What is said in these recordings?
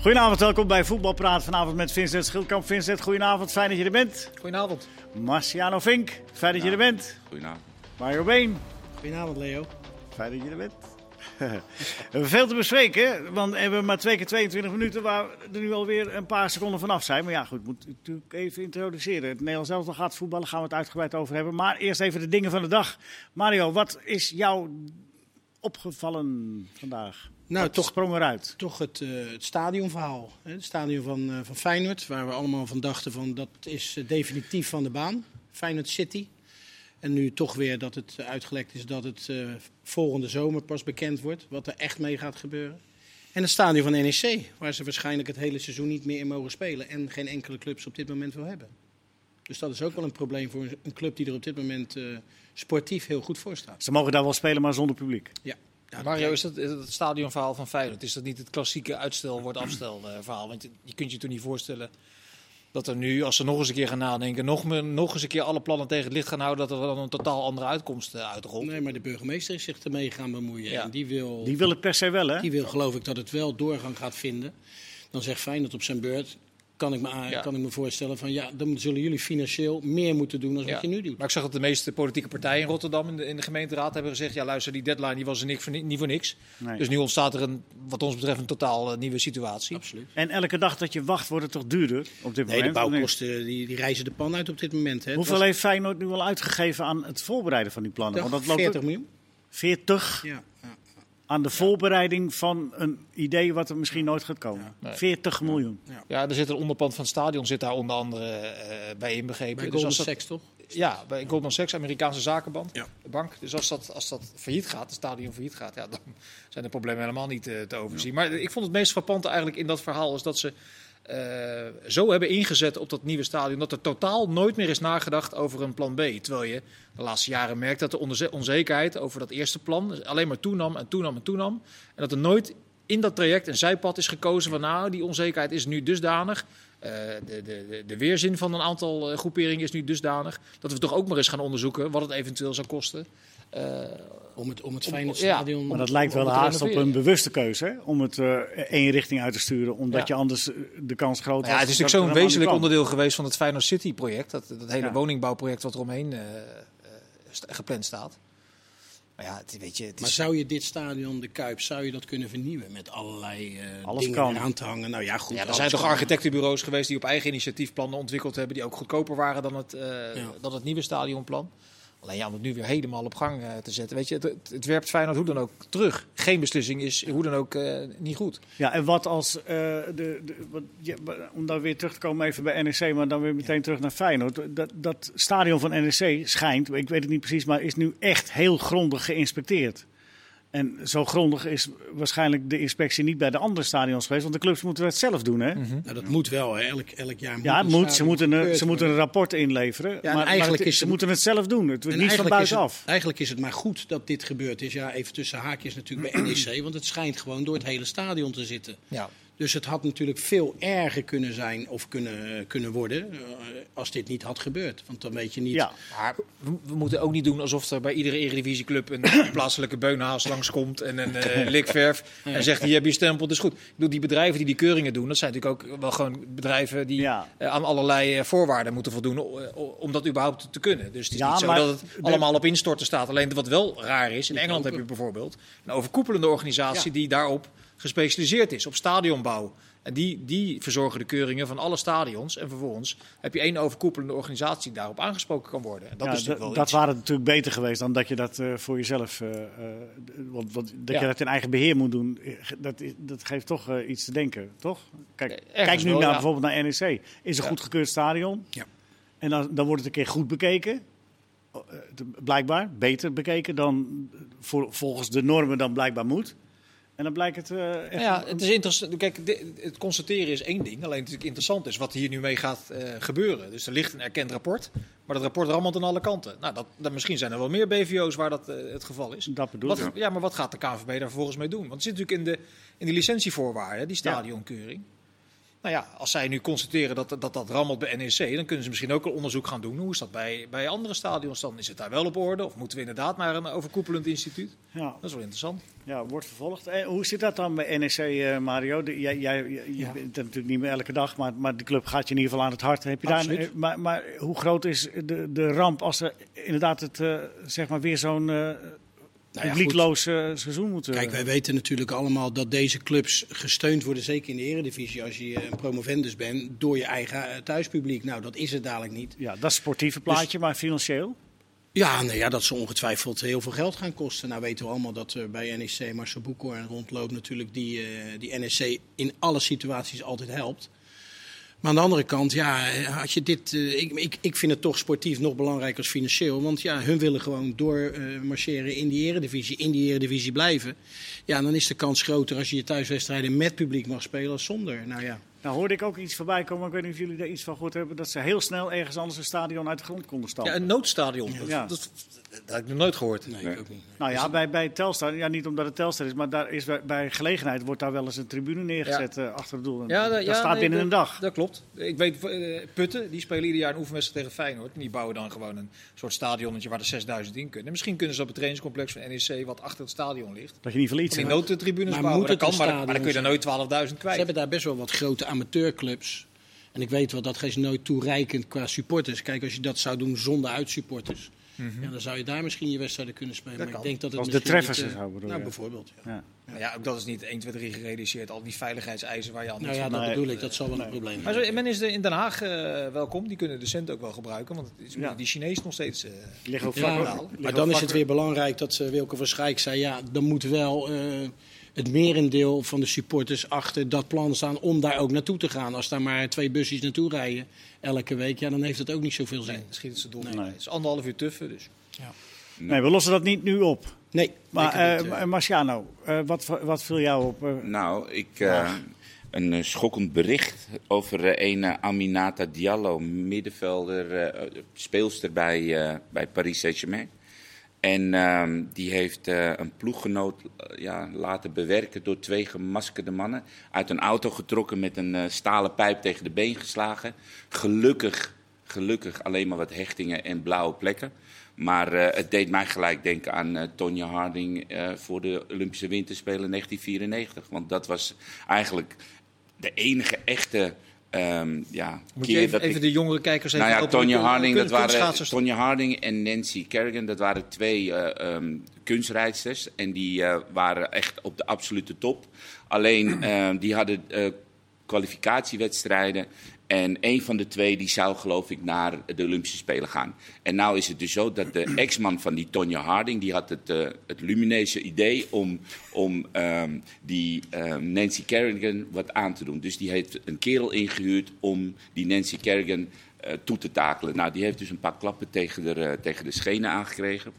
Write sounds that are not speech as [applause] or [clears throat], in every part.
Goedenavond, welkom bij Voetbalpraat. Vanavond met Vincent Schildkamp. Vincent, goedenavond, fijn dat je er bent. Goedenavond. Marciano Vink, fijn dat je er bent. Goedenavond. Mario Been, Goedenavond, Leo. fijn dat je er bent. we [laughs] hebben veel te bespreken, want we hebben maar twee keer 22 minuten waar we er nu alweer een paar seconden vanaf zijn. Maar ja, goed, ik moet natuurlijk even introduceren. Het Nederlands zelf nog gaat voetballen, gaan we het uitgebreid over hebben. Maar eerst even de dingen van de dag. Mario, wat is jou opgevallen vandaag? Nou, Wat toch, sprong eruit. toch het, eh, het stadionverhaal. Hè? Het stadion van, eh, van Feyenoord, waar we allemaal van dachten van dat is eh, definitief van de baan. Feyenoord City. En nu toch weer dat het uitgelekt is dat het volgende zomer pas bekend wordt wat er echt mee gaat gebeuren. En het stadion van NEC, waar ze waarschijnlijk het hele seizoen niet meer in mogen spelen. En geen enkele clubs op dit moment wil hebben. Dus dat is ook wel een probleem voor een club die er op dit moment sportief heel goed voor staat. Ze mogen daar wel spelen, maar zonder publiek. Ja. Ja, Mario, is dat het stadionverhaal van Feyenoord? Is dat niet het klassieke uitstel wordt afstel eh, verhaal? Want je, je kunt je toch niet voorstellen dat er nu, als ze nog eens een keer gaan nadenken, nog, meer, nog eens een keer alle plannen tegen het licht gaan houden, dat er dan een totaal andere uitkomst eh, uitrolt. Nee, maar de burgemeester is zich ermee gaan bemoeien. Ja. En die wil, Die wil het per se wel, hè? die wil geloof ik dat het wel doorgang gaat vinden. Dan zegt Feyenoord op zijn beurt, kan ik me, aan- Ja. kan ik me voorstellen van ja, dan zullen jullie financieel meer moeten doen dan Ja. wat je nu doet. Maar ik zag dat de meeste politieke partijen in Rotterdam in de, in de gemeenteraad hebben gezegd: ja, luister, die deadline die was er niet voor, ni- niet voor niks. Nee. Dus nu ontstaat er een, wat ons betreft, een totaal eh, nieuwe situatie. Absoluut. En elke dag dat je wacht, wordt het toch duurder op dit Nee, de bouwkosten die, die reizen de pan uit op dit moment. Hè. Hoeveel was- heeft Feyenoord nu al uitgegeven aan het voorbereiden van die plannen? Want dat loopt 40 ook- miljoen? 40 Ja. ja. Aan de voorbereiding van een idee wat er misschien nooit gaat komen. Nee. 40 miljoen. Ja, er zit een onderpand van het stadion zit daar onder andere eh, bij inbegrepen. Bij Dus als dat- Sachs toch? Ja, bij Goldman Sachs, Amerikaanse zakenbank. Ja. Bank. Dus als dat, als dat failliet gaat, het stadion failliet gaat, ja, dan [laughs] zijn de problemen helemaal niet eh, te overzien. Maar ik vond het meest frappante eigenlijk in dat verhaal is dat ze eh, zo hebben ingezet op dat nieuwe stadion dat er totaal nooit meer is nagedacht over een plan B. Terwijl je de laatste jaren merkt dat de onze- onzekerheid over dat eerste plan alleen maar toenam en toenam en toenam. En dat er nooit in dat traject een zijpad is gekozen van nou, die onzekerheid is nu dusdanig. eh, de, de, de, weerzin van een aantal eh, groeperingen is nu dusdanig dat we toch ook maar eens gaan onderzoeken wat het eventueel zou kosten. Om het, om het ja, stadion... Maar dat lijkt wel haast op een bewuste keuze, hè? om het eh, één richting uit te sturen. Omdat Ja. je anders eh, de kans groot Nou ja, het is natuurlijk zo'n wezenlijk onderdeel geweest van het Feyenoord City project. Dat, dat hele Ja. woningbouwproject wat er omheen eh, eh, st- gepland staat. Maar ja, het, weet je, het Maar is, zou je dit stadion, de Kuip, zou je dat kunnen vernieuwen met allerlei eh, Alles dingen kan. eraan te hangen? Nou ja, goed. ja, er zijn toch architectenbureaus geweest die op eigen initiatief plannen ontwikkeld hebben. Die ook goedkoper waren dan het, eh, dan het nieuwe stadionplan. Alleen ja, om het nu weer helemaal op gang eh, te zetten. Weet je, het, het, werpt Feyenoord hoe dan ook terug. Geen beslissing is hoe dan ook eh, niet goed. Ja, en wat als, eh, de, de, wat, ja, om dan weer terug te komen even bij NEC, maar dan weer meteen terug naar Feyenoord. Dat, dat stadion van NEC schijnt, ik weet het niet precies, maar is nu echt heel grondig geïnspecteerd. En zo grondig is waarschijnlijk de inspectie niet bij de andere stadions geweest, want de clubs moeten dat zelf doen. Hè? Nou, dat moet wel, hè. Elk, elk jaar moet Ja, het moet. Ze moeten, een, ze moeten een rapport inleveren. en maar, maar eigenlijk het- is ze het- moeten het zelf doen. Het wordt niet van eigenlijk is, het, buitenaf. eigenlijk is het maar goed dat dit gebeurd is. Ja, even tussen haakjes natuurlijk bij [clears throat] NEC, want het schijnt gewoon door het hele stadion te zitten. Ja. Dus het had natuurlijk veel erger kunnen zijn of kunnen, kunnen worden eh, als dit niet had gebeurd. Want dan weet je niet. Ja, Maar we, we moeten ook niet doen alsof er bij iedere eredivisieclub een [coughs] plaatselijke beunhaas langskomt en een eh likverf en zegt hier heb je stempel, dat is goed. Ik bedoel, die bedrijven die die keuringen doen, dat zijn natuurlijk ook wel gewoon bedrijven die Ja. eh, aan allerlei eh, voorwaarden moeten voldoen om dat überhaupt te kunnen. Dus het is Ja, niet zo maar dat het de- allemaal op instorten staat. Alleen wat wel raar is, in Engeland heb je bijvoorbeeld een overkoepelende organisatie die daarop gespecialiseerd is, op stadionbouw. En die, die verzorgen de keuringen van alle stadions. En vervolgens heb je één overkoepelende organisatie die daarop aangesproken kan worden. En dat ja, is natuurlijk wel dat iets. waren natuurlijk beter geweest dan dat je dat eh, voor jezelf. eh, eh, want, want dat Ja. je dat in eigen beheer moet doen, dat, dat geeft toch iets te denken, toch? Kijk, Ergens kijk nu wel, naar ja. bijvoorbeeld naar NEC. Is een goedgekeurd stadion. Ja. En dan, dan wordt het een keer goed bekeken. Blijkbaar beter bekeken dan voor, volgens de normen dan blijkbaar moet. En dan blijkt het eh, echt. Ja, het is interessant. Kijk, het constateren is één ding. Alleen natuurlijk interessant is wat hier nu mee gaat eh, gebeuren. Dus er ligt een erkend rapport. Maar dat rapport rammelt aan alle kanten. Nou, dat, dat, misschien zijn er wel meer BVO's waar dat eh, het geval is. Dat bedoel ik. ja, maar wat gaat de KNVB daar vervolgens mee doen? Want het zit natuurlijk in, de, in die licentievoorwaarden, die stadionkeuring. Nou ja, als zij nu constateren dat dat, dat rammelt bij NEC, dan kunnen ze misschien ook een onderzoek gaan doen. Hoe is dat bij, bij andere stadions dan? Is het daar wel op orde? Of moeten we inderdaad naar een overkoepelend instituut? Ja, Dat is wel interessant. ja, wordt vervolgd. Eh, hoe zit dat dan bij NEC, eh, Mario? De- jij, jij, je Ja. bent er natuurlijk niet meer elke dag, maar, maar de club gaat je in ieder geval aan het hart. Heb je Absoluut. eh, maar, maar hoe groot is de, de ramp als er inderdaad het, eh, zeg maar weer zo'n eh Nou ja, publiekloos eh, seizoen moet... eh, Kijk, wij weten natuurlijk allemaal dat deze clubs gesteund worden, zeker in de eredivisie, als je een promovendus bent, door je eigen eh, thuispubliek. Nou, dat is het dadelijk niet. Ja, dat is sportieve plaatje, maar financieel? Ja, nou ja, dat ze ongetwijfeld heel veel geld gaan kosten. Nou weten we allemaal dat er bij NEC Marcel Boekhoorn rondloopt natuurlijk die, eh, die NEC in alle situaties altijd helpt. Maar aan de andere kant, ja, had je dit, eh, ik, ik, ik vind het toch sportief nog belangrijker als financieel. Want ja, hun willen gewoon doormarcheren marcheren in die eredivisie, in die eredivisie blijven. Ja, dan is de kans groter als je je thuiswedstrijden met publiek mag spelen als zonder. Nou ja, Nou hoorde ik ook iets voorbij komen, ik weet niet of jullie daar iets van gehoord hebben, dat ze heel snel ergens anders een stadion uit de grond konden Ja, stampen. een noodstadion. Dat, Ja. dat, dat heb ik nog nooit gehoord. nee, Nee. ik ook niet. Nou ja, bij, bij Telstar, ja, niet omdat het Telstar is, maar daar is bij, bij gelegenheid wordt daar wel eens een tribune neergezet eh, achter het doel. En Ja, dat ja, staat nee, binnen dat- een dag. Dat klopt. Ik weet, eh, Putten, die spelen ieder jaar een oefenwedstrijd tegen Feyenoord. En die bouwen dan gewoon een soort stadionnetje waar er 6000 in kunnen. En misschien kunnen ze op het trainingscomplex van NEC, wat achter het stadion ligt, Dat je niet verliet. van die noodtribunes Maar bouwen. moet Dat het kan, maar, maar dan kun je er nooit 12.000 Ze kwijt. hebben daar best wel wat grote amateurclubs. En ik weet wel, dat is nooit toereikend qua supporters. Kijk, als je dat zou doen zonder uitsupporters, ja, dan zou je daar misschien je wedstrijden kunnen spelen. Dat maar kan. ik denk dat het de Treffers niet, eh, en zo bedoel Nou, bijvoorbeeld. Ja. Ja. Maar ja, ook dat is niet 1, 2, 3 gerealiseerd. Al die veiligheidseisen waar je al Nou ja, dat Nee. bedoel ik. Dat zal wel een probleem Maar zijn. zo, men is er in Den Haag eh, welkom. Die kunnen de cent ook wel gebruiken. Want het is, Ja. die Chinees nog steeds... eh, Liggen ook Ja, maar maar dan is het weer belangrijk dat eh, Wilke van Schijk zei... ja, dan moet wel eh, het merendeel van de supporters achter dat plan staan... om daar ook naartoe te gaan. Als daar maar twee busjes naartoe rijden elke week... ja, dan heeft het ook niet zoveel zin. nee, schiet het ze door. Nee. Het is anderhalf uur tuffen. Dus. Nee, we lossen dat niet nu op. Nee, Maar maar Marciano, eh, wat, wat viel jou op? eh? Nou, ik, eh, een schokkend bericht over eh, een Aminata Diallo, middenvelder, speelster bij, eh, bij Paris Saint-Germain. En ehm, die heeft eh, een ploeggenoot eh, ja, laten bewerken door twee gemaskerde mannen. Uit een auto getrokken met een eh, stalen pijp tegen de been geslagen. Gelukkig, gelukkig alleen maar wat hechtingen en blauwe plekken. Maar het deed mij gelijk denken aan Tonja Harding voor de Olympische Winterspelen 1994. Want dat was eigenlijk de enige echte ehm, ja, Moet je even, dat even ik... de jongere kijkers even Nou ja, kun- Harding, dat waren, Harding en Nancy Kerrigan, dat waren twee ehm, kunstrijdsters. En die eh, waren echt op de absolute top. Alleen, eh, die hadden eh, kwalificatiewedstrijden. En een van de twee die zou geloof ik naar de Olympische Spelen gaan. En nou is het dus zo dat de ex-man van die Tonja Harding... die had het, eh, het lumineuze idee om, om ehm, die ehm, Nancy Kerrigan wat aan te doen. Dus die heeft een kerel ingehuurd om die Nancy Kerrigan eh, toe te takelen. Nou, die heeft dus een paar klappen tegen de, eh, tegen de schenen aangekregen.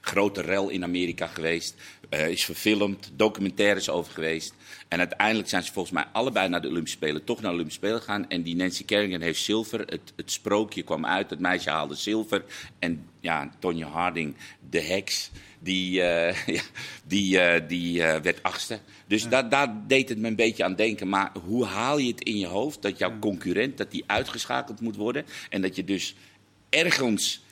Grote rel in Amerika geweest. eh, is verfilmd, documentaires over geweest. En uiteindelijk zijn ze volgens mij allebei naar de Olympische Spelen, toch naar de Olympische Spelen gegaan. En die Nancy Kerrigan heeft zilver. Het, het sprookje kwam uit, het meisje haalde zilver. En ja, Tonja Harding, de heks, die, eh, [laughs] ja, die, eh, die werd achtste. Dus daar, daar deed het me een beetje aan denken. Maar hoe haal je het in je hoofd dat jouw concurrent dat die uitgeschakeld moet worden? En dat je dus ergens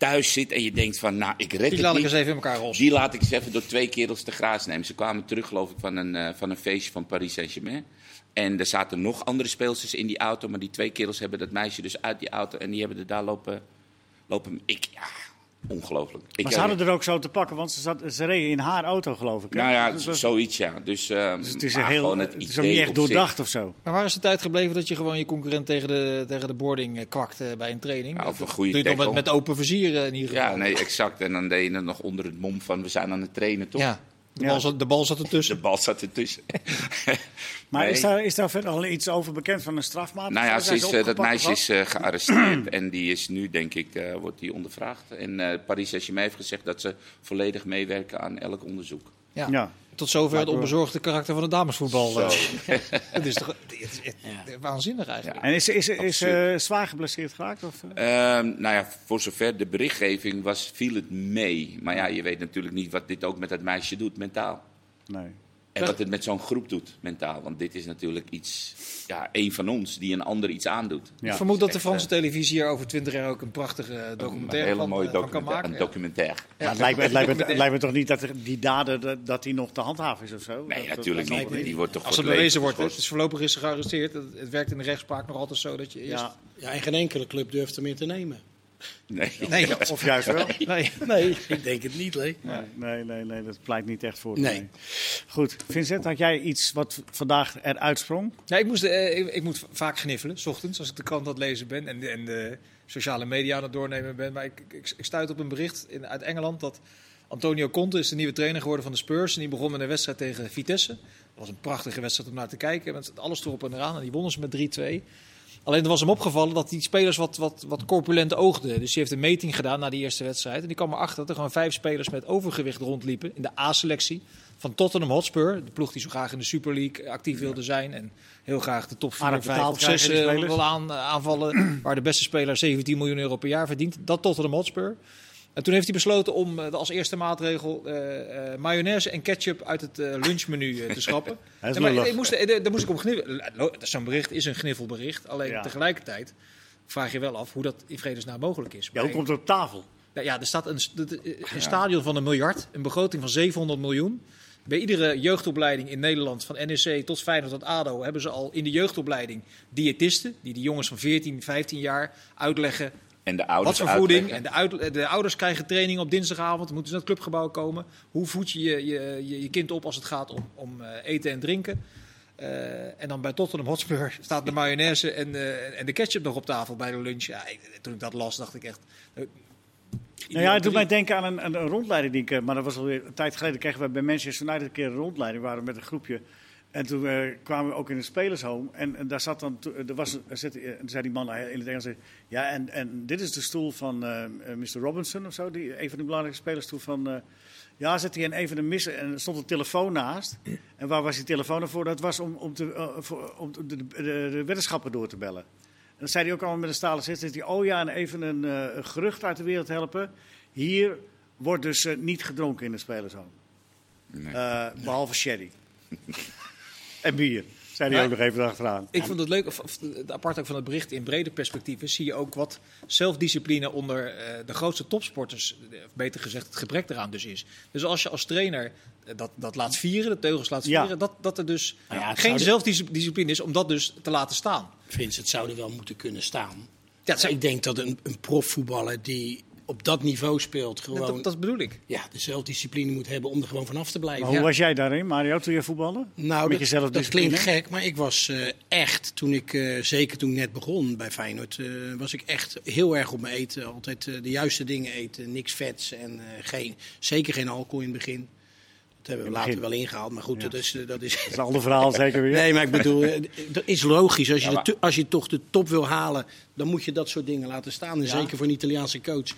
thuis zit en je denkt van, nou, ik red Die het laat ik eens even in elkaar rossen. Die laat ik eens even door twee kerels te graas nemen. Ze kwamen terug, geloof ik, van een, eh, van een feestje van Paris Saint-Germain. En er zaten nog andere speelsters in die auto. Maar die twee kerels hebben dat meisje dus uit die auto. En die hebben er daar lopen. lopen ik, ja, ongelooflijk. Ik, Maar ze hadden er ook zo te pakken, want ze, zat, ze reden in haar auto, geloof ik. hè? Nou ja, Dus zoiets ja. Dus, eh, dus het is, een heel, gewoon het is ook niet echt zich. doordacht of zo. Maar waar is de tijd gebleven dat je gewoon je concurrent tegen de, tegen de boarding eh, kwakt bij een training? Ja, of een goede doe je toch met, tackle. met open vizier eh, in ieder geval. Ja, nee, exact. En dan deed je het nog onder het mom van we zijn aan het trainen, toch? Ja, de, Ja. Bal zat, de bal zat [laughs] De ertussen. bal zat ertussen. [laughs] Maar Nee. is, daar, is daar verder al iets over bekend van een strafmaat? Nou ja, is, ze eh, dat meisje is eh, gearresteerd [clears throat] en die is nu, denk ik, eh, wordt die ondervraagd. En eh Paris Saint-Germain heeft gezegd dat ze volledig meewerken aan elk onderzoek. Ja. Ja. Tot zover het onbezorgde karakter van het damesvoetbal. Zo. eh. [laughs] Het is toch het is, het is waanzinnig eigenlijk. En is, is, is, eh, zwaar geblesseerd geraakt? Of, eh? Ehm, nou ja, voor zover de berichtgeving was, viel het mee. Maar ja, je weet natuurlijk niet wat dit ook met dat meisje doet, mentaal. Nee. En wat het met zo'n groep doet, mentaal. Want dit is natuurlijk iets, ja, een van ons die een ander iets aandoet. Ja. ik vermoed dat de Franse televisie hier over twintig jaar ook een prachtige Een documentaire hele van, mooie eh, van kan maken. Een ja. documentaire. Ja, het, lijkt me, het, lijkt me, het lijkt me toch niet dat er die daden dat, dat die nog te handhaven is of zo? Nee, Dat- natuurlijk dat- niet. Die wordt toch Als het het bewezen wordt, geschorst. dus voorlopig is ze gearresteerd. Het, het werkt in de rechtspraak nog altijd zo dat je eerst... Ja, Ja, en geen enkele club durft hem meer te nemen. Nee. Nee, of juist wel. nee. Nee, ik denk het niet, Lee. Nee, nee, nee, nee, dat pleit niet echt voor. Nee. Goed, Vincent, had jij iets wat vandaag eruit sprong? Ja, ik, moest, eh, ik, ik moet vaak gniffelen, s ochtends, als ik de krant aan het lezen ben en, de- en de sociale media aan het doornemen ben. Maar ik, ik, ik stuit op een bericht in, uit Engeland dat Antonio Conte is de nieuwe trainer geworden van de Spurs. En die begon met een wedstrijd tegen Vitesse. Dat was een prachtige wedstrijd om naar te kijken. Met alles erop en eraan. En die wonnen ze met 3-2. Alleen er was hem opgevallen dat die spelers wat, wat, wat corpulent oogden. Dus die heeft een meting gedaan na die eerste wedstrijd. En die kwam erachter dat er gewoon vijf spelers met overgewicht rondliepen in de A-selectie van Tottenham Hotspur. De ploeg die zo graag in de Super League actief wilde zijn. En heel graag de top 4, Aardig 5 betaald of 6 krijgen, die spelers. wil aan, eh, aanvallen. [clears throat] waar de beste speler 17 miljoen euro per jaar verdient. Dat Tottenham Hotspur. En toen heeft hij besloten om eh, als eerste maatregel eh, mayonaise en ketchup uit het lunchmenu te schrappen. [laughs] Hij is maar ik moest, daar moest ik om gniffelen. Zo'n bericht is een gniffelbericht. Alleen Ja. tegelijkertijd vraag je wel af hoe dat in vredesnaam mogelijk is. Ja, hoe komt het op tafel? Nou ja, er staat een, een stadion van een miljard, een begroting van 700 miljoen. Bij iedere jeugdopleiding in Nederland, van NEC tot Feyenoord tot ADO, hebben ze al in de jeugdopleiding diëtisten. Die de jongens van 14, 15 jaar uitleggen En de wat voor voeding. En de, uit- de ouders krijgen training op dinsdagavond. Dan moeten ze naar het clubgebouw komen. Hoe voed je je, je, je, je kind op als het gaat om, om eh, eten en drinken? Eh, en dan bij Tottenham Hotspur [laughs] staat de mayonaise en, eh, en de ketchup nog op tafel bij de lunch. Ja, ik- toen ik dat las, dacht ik echt... Nou ja, het doet mij denken aan een, een, rondleiding die ik, eh, maar dat was alweer een tijd geleden, kregen we bij Manchester United een keer een rondleiding, we waren met een groepje. En toen eh, kwamen we ook in een spelershome en, en daar zat dan, er was, er zit, eh, zei die man in het Engels, ja en, en dit is de stoel van eh, eh, Mr. Robinson of zo, die, een van de belangrijke spelers toen van, eh, ja zit hij in een van de missen en er stond een telefoon naast. En waar was die telefoon ervoor? Dat was om, om, te, eh, voor, om de, de, de, de weddenschappen door te bellen. En dat zei hij ook allemaal met een stalen zit. Hij, oh ja, en even een, eh, gerucht uit de wereld helpen. Hier wordt dus eh, niet gedronken in de spelershome. Nee. Eh, behalve sherry. [laughs] en bier, zei hij Ja. ook nog even achteraan. Ik vond het leuk, of, of het apart ook van het bericht in brede perspectieven, zie je ook wat zelfdiscipline onder eh, de grootste topsporters, eh, of beter gezegd het gebrek eraan dus is. Dus als je als trainer eh, dat, dat laat vieren, de teugels laat Ja. vieren, dat, dat er dus Nou ja, geen zelfdiscipline is om dat dus te laten staan. Vince, het zou er wel moeten kunnen staan. Ja, zou- Ik denk dat een, een profvoetballer die op dat niveau speelt, gewoon dat, dat bedoel ik. ja, de zelfdiscipline moet hebben om er gewoon vanaf te blijven. Maar hoe Ja. was jij daarin, Mario, toen je voetbalde? Nou, Met dat, klinkt gek, maar ik was eh, echt, toen ik, eh, zeker toen ik net begon bij Feyenoord, eh, was ik echt heel erg op mijn eten. Altijd de juiste dingen eten, niks vets en eh, geen, zeker geen alcohol in het begin. Dat hebben we later wel ingehaald, maar goed, Ja. dat is... Dat is Dat is een ander verhaal zeker weer. Nee, maar ik bedoel, dat is logisch. Als je, Ja, maar- als je toch de top wil halen, dan moet je dat soort dingen laten staan. En zeker voor een Italiaanse coach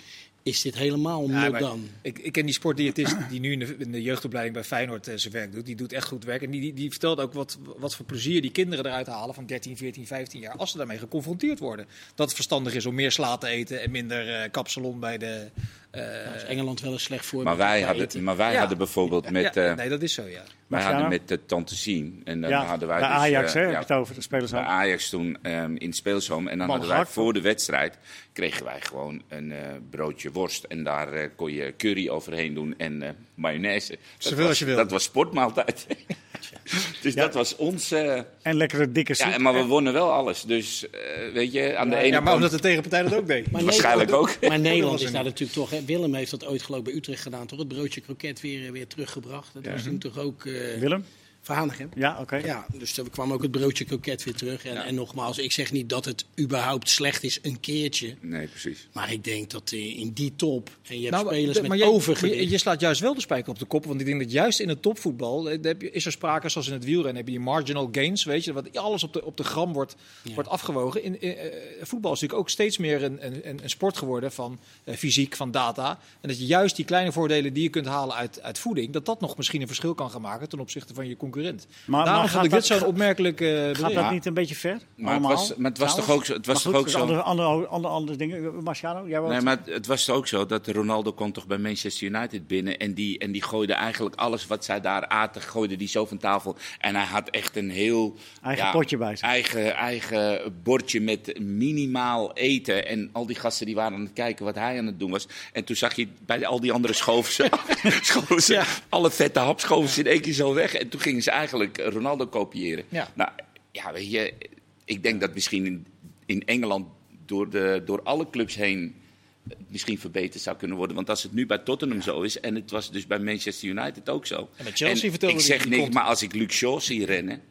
is dit helemaal Ja, done. Ik, ik ken die sportdiëtist die nu in de, in de jeugdopleiding bij Feyenoord eh, zijn werk doet. Die doet echt goed werk. En die, die, die vertelt ook wat, wat voor plezier die kinderen eruit halen van 13, 14, 15 jaar. Als ze daarmee geconfronteerd worden. Dat het verstandig is om meer sla te eten en minder eh, kapsalon bij de... eh, Daar is Engeland wel een slecht voorbeeld. Maar wij, hadden, eten. maar wij Ja. hadden bijvoorbeeld met, ja, eh, nee, dat is zo, ja. wij Marciano? hadden met de Tante Sien. En dan Ja, hadden wij dus, Ajax, eh, hè, het over de spelers. Ajax toen ehm, in het speelshome. En dan Man hadden wij voor de wedstrijd kregen wij gewoon een eh, broodje worst. En daar eh, kon je curry overheen doen en eh, mayonaise. Dat Zoveel was, als je wil. Dat was sportmaaltijd. [laughs] dus Ja. dat was ons... eh, En lekkere dikke soep. ja, maar we wonnen wel alles. Dus eh, weet je, aan de ene Ja, maar kant... omdat de tegenpartij dat ook deed. Maar [laughs] Waarschijnlijk ook. Maar Nederland [laughs] is daar natuurlijk toch. Hè, Willem heeft dat ooit geloof ik bij Utrecht gedaan, toch? Het broodje kroket weer, weer teruggebracht. Dat was toen toch ook eh Willem? Van Hanegem. Ja, oké. Ja, dus er kwam ook het broodje kroket weer terug. En, Ja. en nogmaals, ik zeg niet dat het überhaupt slecht is, een keertje. Nee, precies. Maar ik denk dat eh, in die top, en je hebt Nou, spelers de- met maar je, overgewicht. Je, je slaat juist wel de spijker op de kop. Want ik denk dat juist in het topvoetbal eh, heb je, is er sprake, zoals in het wielrennen, heb je die marginal gains. Weet je, wat alles op de, op de gram wordt, Ja. wordt afgewogen. In, in, eh, voetbal is natuurlijk ook steeds meer een, een, een sport geworden van eh, fysiek, van data. En dat je juist die kleine voordelen die je kunt halen uit, uit voeding, dat dat nog misschien een verschil kan gaan maken ten opzichte van je concurrentie concurrent. Maar- Daarom maar vond ik dit zo'n opmerkelijk eh Gaat bericht. dat niet een beetje ver? Maar het Allemaal, was, maar het was toch ook zo. Het was toch ook dus zo. Andere, andere, andere, andere dingen. Marciano, jij Nee, maar het was ook zo dat Ronaldo kwam toch bij Manchester United binnen. En die, en die gooide eigenlijk alles wat zij daar aten, gooide die zo van tafel. En hij had echt een heel... Eigen potje bij zich. Eigen, eigen bordje met minimaal eten. En al die gasten die waren aan het kijken wat hij aan het doen was. En toen zag je bij al die andere schoven ze, [laughs] schoven ze alle vette hap schoven ze in één keer zo weg. En toen gingen ze eigenlijk Ronaldo kopiëren. Ja. Nou, ja, weet je, ik denk dat misschien in, in Engeland door, de, door alle clubs heen het misschien verbeterd zou kunnen worden. Want als het nu bij Tottenham zo is en het was dus bij Manchester United ook zo. En bij Chelsea vertelde ik zeg niks, maar als ik Luke Shaw zie rennen,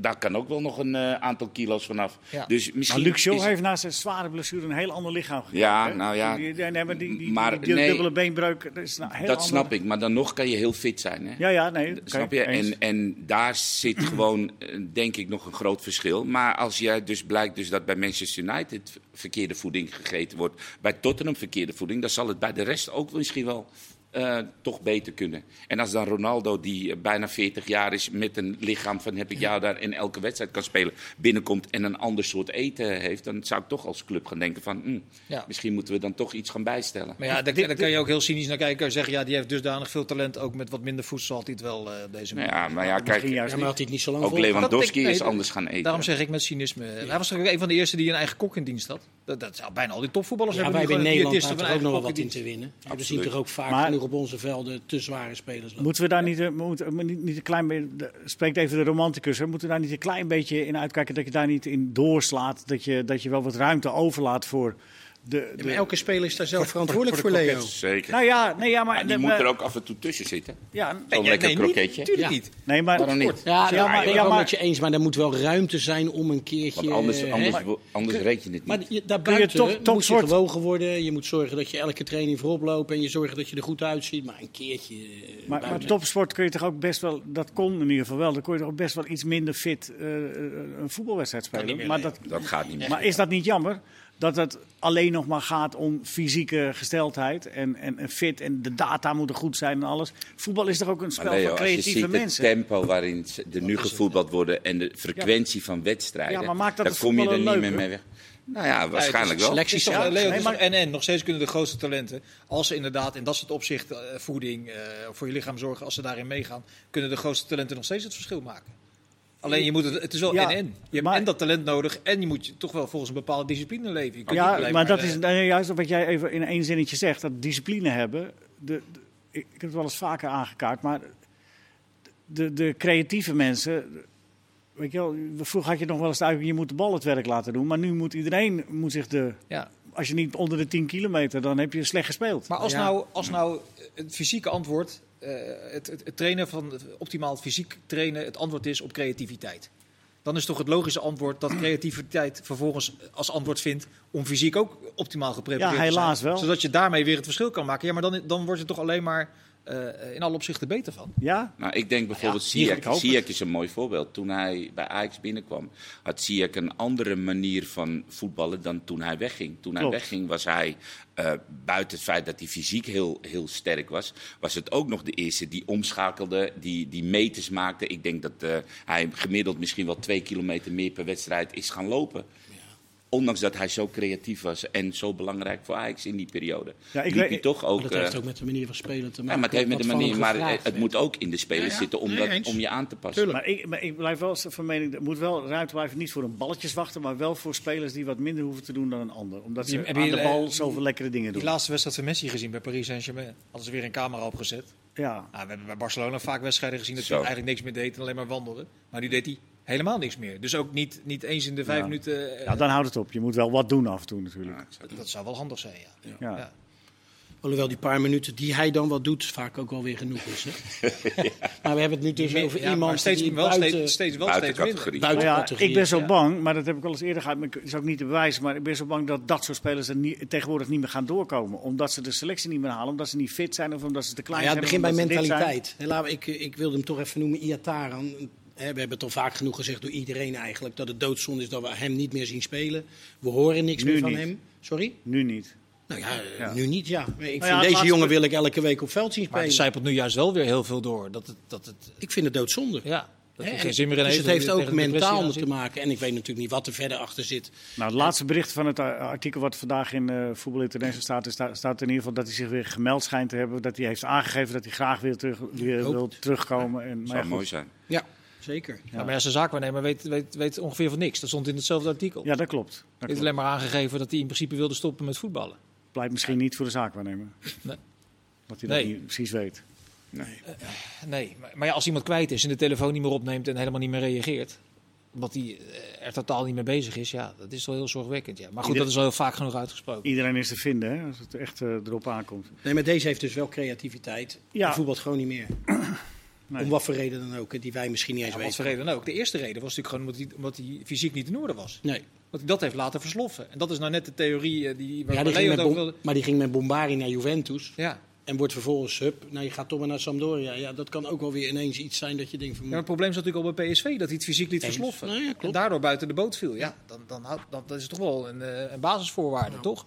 daar kan ook wel nog een eh, aantal kilo's vanaf. Ja. Dus Maar misschien Luc Shaw is- heeft na zijn zware blessure een heel ander lichaam gekregen. Ja, hè? nou ja. Die, die, maar die, die, Maar die nee. dubbele beenbreuk, dat is een heel dat ander- snap ik, maar dan nog kan je heel fit zijn. Hè? Ja, ja, nee. Snap je? eens. En, en daar zit [clears throat] gewoon, eh, denk ik, nog een groot verschil. Maar als jij dus blijkt dus dat bij Manchester United verkeerde voeding gegeten wordt, bij Tottenham verkeerde voeding, dan zal het bij de rest ook misschien wel eh, toch beter kunnen. En als dan Ronaldo, die eh, bijna 40 jaar is, met een lichaam van heb ik jou daar in elke wedstrijd kan spelen, binnenkomt en een ander soort eten heeft, dan zou ik toch als club gaan denken van, hm, Ja. misschien moeten we dan toch iets gaan bijstellen. Maar ja, daar, daar kan je ook heel cynisch naar kijken. en zeggen, ja, die heeft dusdanig veel talent. Ook met wat minder voedsel had hij het wel eh, deze Nou ja, maar ja, kijk, juist maar had hij het niet zo lang ook? Lewandowski is anders gaan eten. Daarom zeg ik met cynisme. Hij was toch ook een van de eerste die een eigen kok in dienst had. Dat, dat zou bijna al die topvoetballers Ja, wij hebben. hebben in nu Nederland of ook nog eigen wat in te winnen. We zien toch ook vaak Maar- genoeg op onze velden te zware spelers lopen. Moeten we daar niet, eh, moeten, we niet, niet een klein beetje, spreekt even de romanticus, hè, moeten we daar niet een klein beetje in uitkijken dat je daar niet in doorslaat, dat je, dat je wel wat ruimte overlaat voor de... Maar elke speler is daar zelf verantwoordelijk voor voor, Leo. Zeker. nou ja, nee, ja, maar... Die de- moet er maar- ook af en toe tussen zitten. Ja, Zo'n Nee, lekker nee, kroketje. Niet, tuurlijk Ja. niet. nee, maar... Waarom niet? Ja, ja, Ja, maar, maar- ik ben maar- met je eens, maar er moet wel ruimte zijn om een keertje... Want anders, eh, anders, anders red je het Maar niet. je, Kun je daarbuiten top- moet je topsport- gewogen worden. Je moet zorgen dat je elke training voorop loopt. En je zorgt dat je er goed uitziet. Maar een keertje eh, Maar, maar topsport kun je toch ook best wel, dat kon in ieder geval wel, dan kon je toch ook best wel iets minder fit eh, eh, een voetbalwedstrijd spelen. Maar, Dat gaat niet meer. maar is dat niet jammer? Dat het alleen nog maar gaat om fysieke gesteldheid en, en, en fit en de data moeten goed zijn en alles. Voetbal is toch ook een spel Leo, van als je creatieve ziet mensen? het tempo waarin ze- er nu gevoetbald worden en de frequentie van wedstrijden, Ja, maar maakt dat dan kom je er niet meer mee weg. Nou ja, waarschijnlijk wel. selectie- Het is toch, Ja, Leo, het nee, is maar- toch- en, en nog steeds kunnen de grootste talenten, als ze inderdaad in dat soort opzichten eh, voeding eh, voor je lichaam zorgen, als ze daarin meegaan, kunnen de grootste talenten nog steeds het verschil maken. Alleen je moet het, het is wel Ja, en en. Je hebt en dat talent nodig en je moet je toch wel volgens een bepaalde discipline leven. Je kunt Ja, maar dat eh, is nou, juist wat jij even in één zinnetje zegt, dat discipline hebben. De, de- ik, heb het wel eens vaker aangekaart, maar de, de creatieve mensen. Weet je wel, vroeger had je nog wel eens de je moet de bal het werk laten doen. Maar nu moet iedereen moet zich de. Ja. Als je niet onder de 10 kilometer, dan heb je slecht gespeeld. Maar als, Ja. nou, als nou het fysieke antwoord, eh, het, het, trainen van optimaal fysiek trainen, het antwoord is op creativiteit. Dan is toch het logische antwoord dat creativiteit vervolgens als antwoord vindt om fysiek ook optimaal geprepareerd Ja, te zijn. helaas wel. Zodat je daarmee weer het verschil kan maken. Ja, maar dan, dan wordt het toch alleen maar eh, in alle opzichten beter van. Ja? Nou, ik denk bijvoorbeeld hoop het. Ziyech is een mooi voorbeeld. Toen hij bij Ajax binnenkwam, had Ziyech een andere manier van voetballen dan toen hij wegging. Toen hij wegging was hij, eh, buiten het feit dat hij fysiek heel, heel sterk was, was het ook nog de eerste die omschakelde, die, die meters maakte. Ik denk dat eh, hij gemiddeld misschien wel twee kilometer meer per wedstrijd is gaan lopen. Ondanks dat hij zo creatief was en zo belangrijk voor Ajax in die periode. Ja, ik liep weet- hij toch ook... Maar dat heeft eh, ook met de manier van spelen te maken. ja, maar het heeft met de manier, maar gevraagd het, moet ook in de spelers Ja, ja. zitten om, Nee, dat, eens. om je aan te passen. Maar ik, maar ik blijf wel van mening, er moet wel ruimte blijven, niet voor een balletjes wachten, maar wel voor spelers die wat minder hoeven te doen dan een ander. Omdat ze je- aan de eh, bal zoveel lekkere dingen Die doen. laatste wedstrijd van Messi gezien bij Paris Saint-Germain. Hadden ze weer een camera opgezet. Ja. Nou, we hebben bij Barcelona vaak wedstrijden gezien dat hij eigenlijk niks meer deed en alleen maar wandelde. Maar nu deed hij helemaal niks meer. Dus ook niet, niet eens in de vijf Ja. minuten. eh, ja, dan houdt het op. Je moet wel wat doen af en toe natuurlijk. dat, dat zou wel handig zijn, ja. Ja. Ja. Alhoewel die paar minuten die hij dan wat doet, vaak ook wel weer genoeg is. Hè? [laughs] maar we hebben het nu dus over ja, maar iemand steeds, die wel buiten, steeds, steeds, wel Buiten steeds minder. buiten Nou ja, categorie ik ben zo ja. bang, maar dat heb ik al eens eerder gehad, maar ik- is ook niet te bewijzen. Maar ik ben zo bang dat dat soort spelers er niet, tegenwoordig niet meer gaan doorkomen. Omdat ze de selectie niet meer halen, omdat ze niet fit zijn of omdat ze te klein Nou ja, het zijn. begint bij zijn. mentaliteit. We- ik, ik wilde hem toch even noemen, Iataran. Hè, We hebben het al vaak genoeg gezegd door iedereen eigenlijk. Dat het doodzonde is dat we hem niet meer zien spelen. We horen niks Nu meer van niet. hem. Sorry? Nu niet. Nou ja, eh, Ja. nu niet, ja. Ik vind ja, het deze laatste- jongen wil ik elke week op veld zien Maar spelen. het zijpelt nu juist wel weer heel veel door. Dat het, dat het, Ik vind het doodzonde. ja, dat geen zin meer in dus het heeft dat hij ook mentaal te maken. En ik weet natuurlijk niet wat er verder achter zit. Nou, het laatste bericht van het eh, artikel wat vandaag in eh Voetbal International staat, is, sta- staat in ieder geval dat hij zich weer gemeld schijnt te hebben. Dat hij heeft aangegeven dat hij graag weer, terug, weer wil terugkomen. En, maar zou ja, mooi zijn. Ja, zeker. Ja, maar ja, zijn zaakwaarnemer weet, weet, weet ongeveer van niks. Dat stond in hetzelfde artikel. Ja, dat klopt. Dat klopt. alleen maar aangegeven dat hij in principe wilde stoppen met voetballen. Blijkt misschien niet voor de zaakwaarnemer. Nee. Dat hij Nee. dat niet precies weet. Nee, maar, maar ja, als iemand kwijt is en de telefoon niet meer opneemt en helemaal niet meer reageert, omdat hij eh, er totaal niet mee bezig is, ja, dat is wel heel zorgwekkend. Ja. Maar goed, Ieder- dat is wel heel vaak genoeg uitgesproken. Iedereen is te vinden hè, als het echt eh, erop aankomt. Nee, maar deze heeft dus wel creativiteit. Ja. Hij voetbalt gewoon niet meer. Nee. Om wat voor reden dan ook, die wij misschien niet eens Ja, wat weten. voor reden dan ook. De eerste reden was natuurlijk gewoon omdat hij, omdat hij fysiek niet in orde was. Nee. Dat hij dat heeft laten versloffen. En dat is nou net de theorie eh, die, waar Ja, die ging over wilde. maar die ging met Bombari naar Juventus. Ja. En wordt vervolgens, hup, nou je gaat toch maar naar Sampdoria. Ja, dat kan ook wel weer ineens iets zijn dat je denkt van... Ja, maar het probleem is natuurlijk al bij PSV dat hij het fysiek liet Eens. versloffen. Nou ja, en daardoor buiten de boot viel. Ja, dan, dan, dan, dat is toch wel een, eh, een basisvoorwaarde, toch?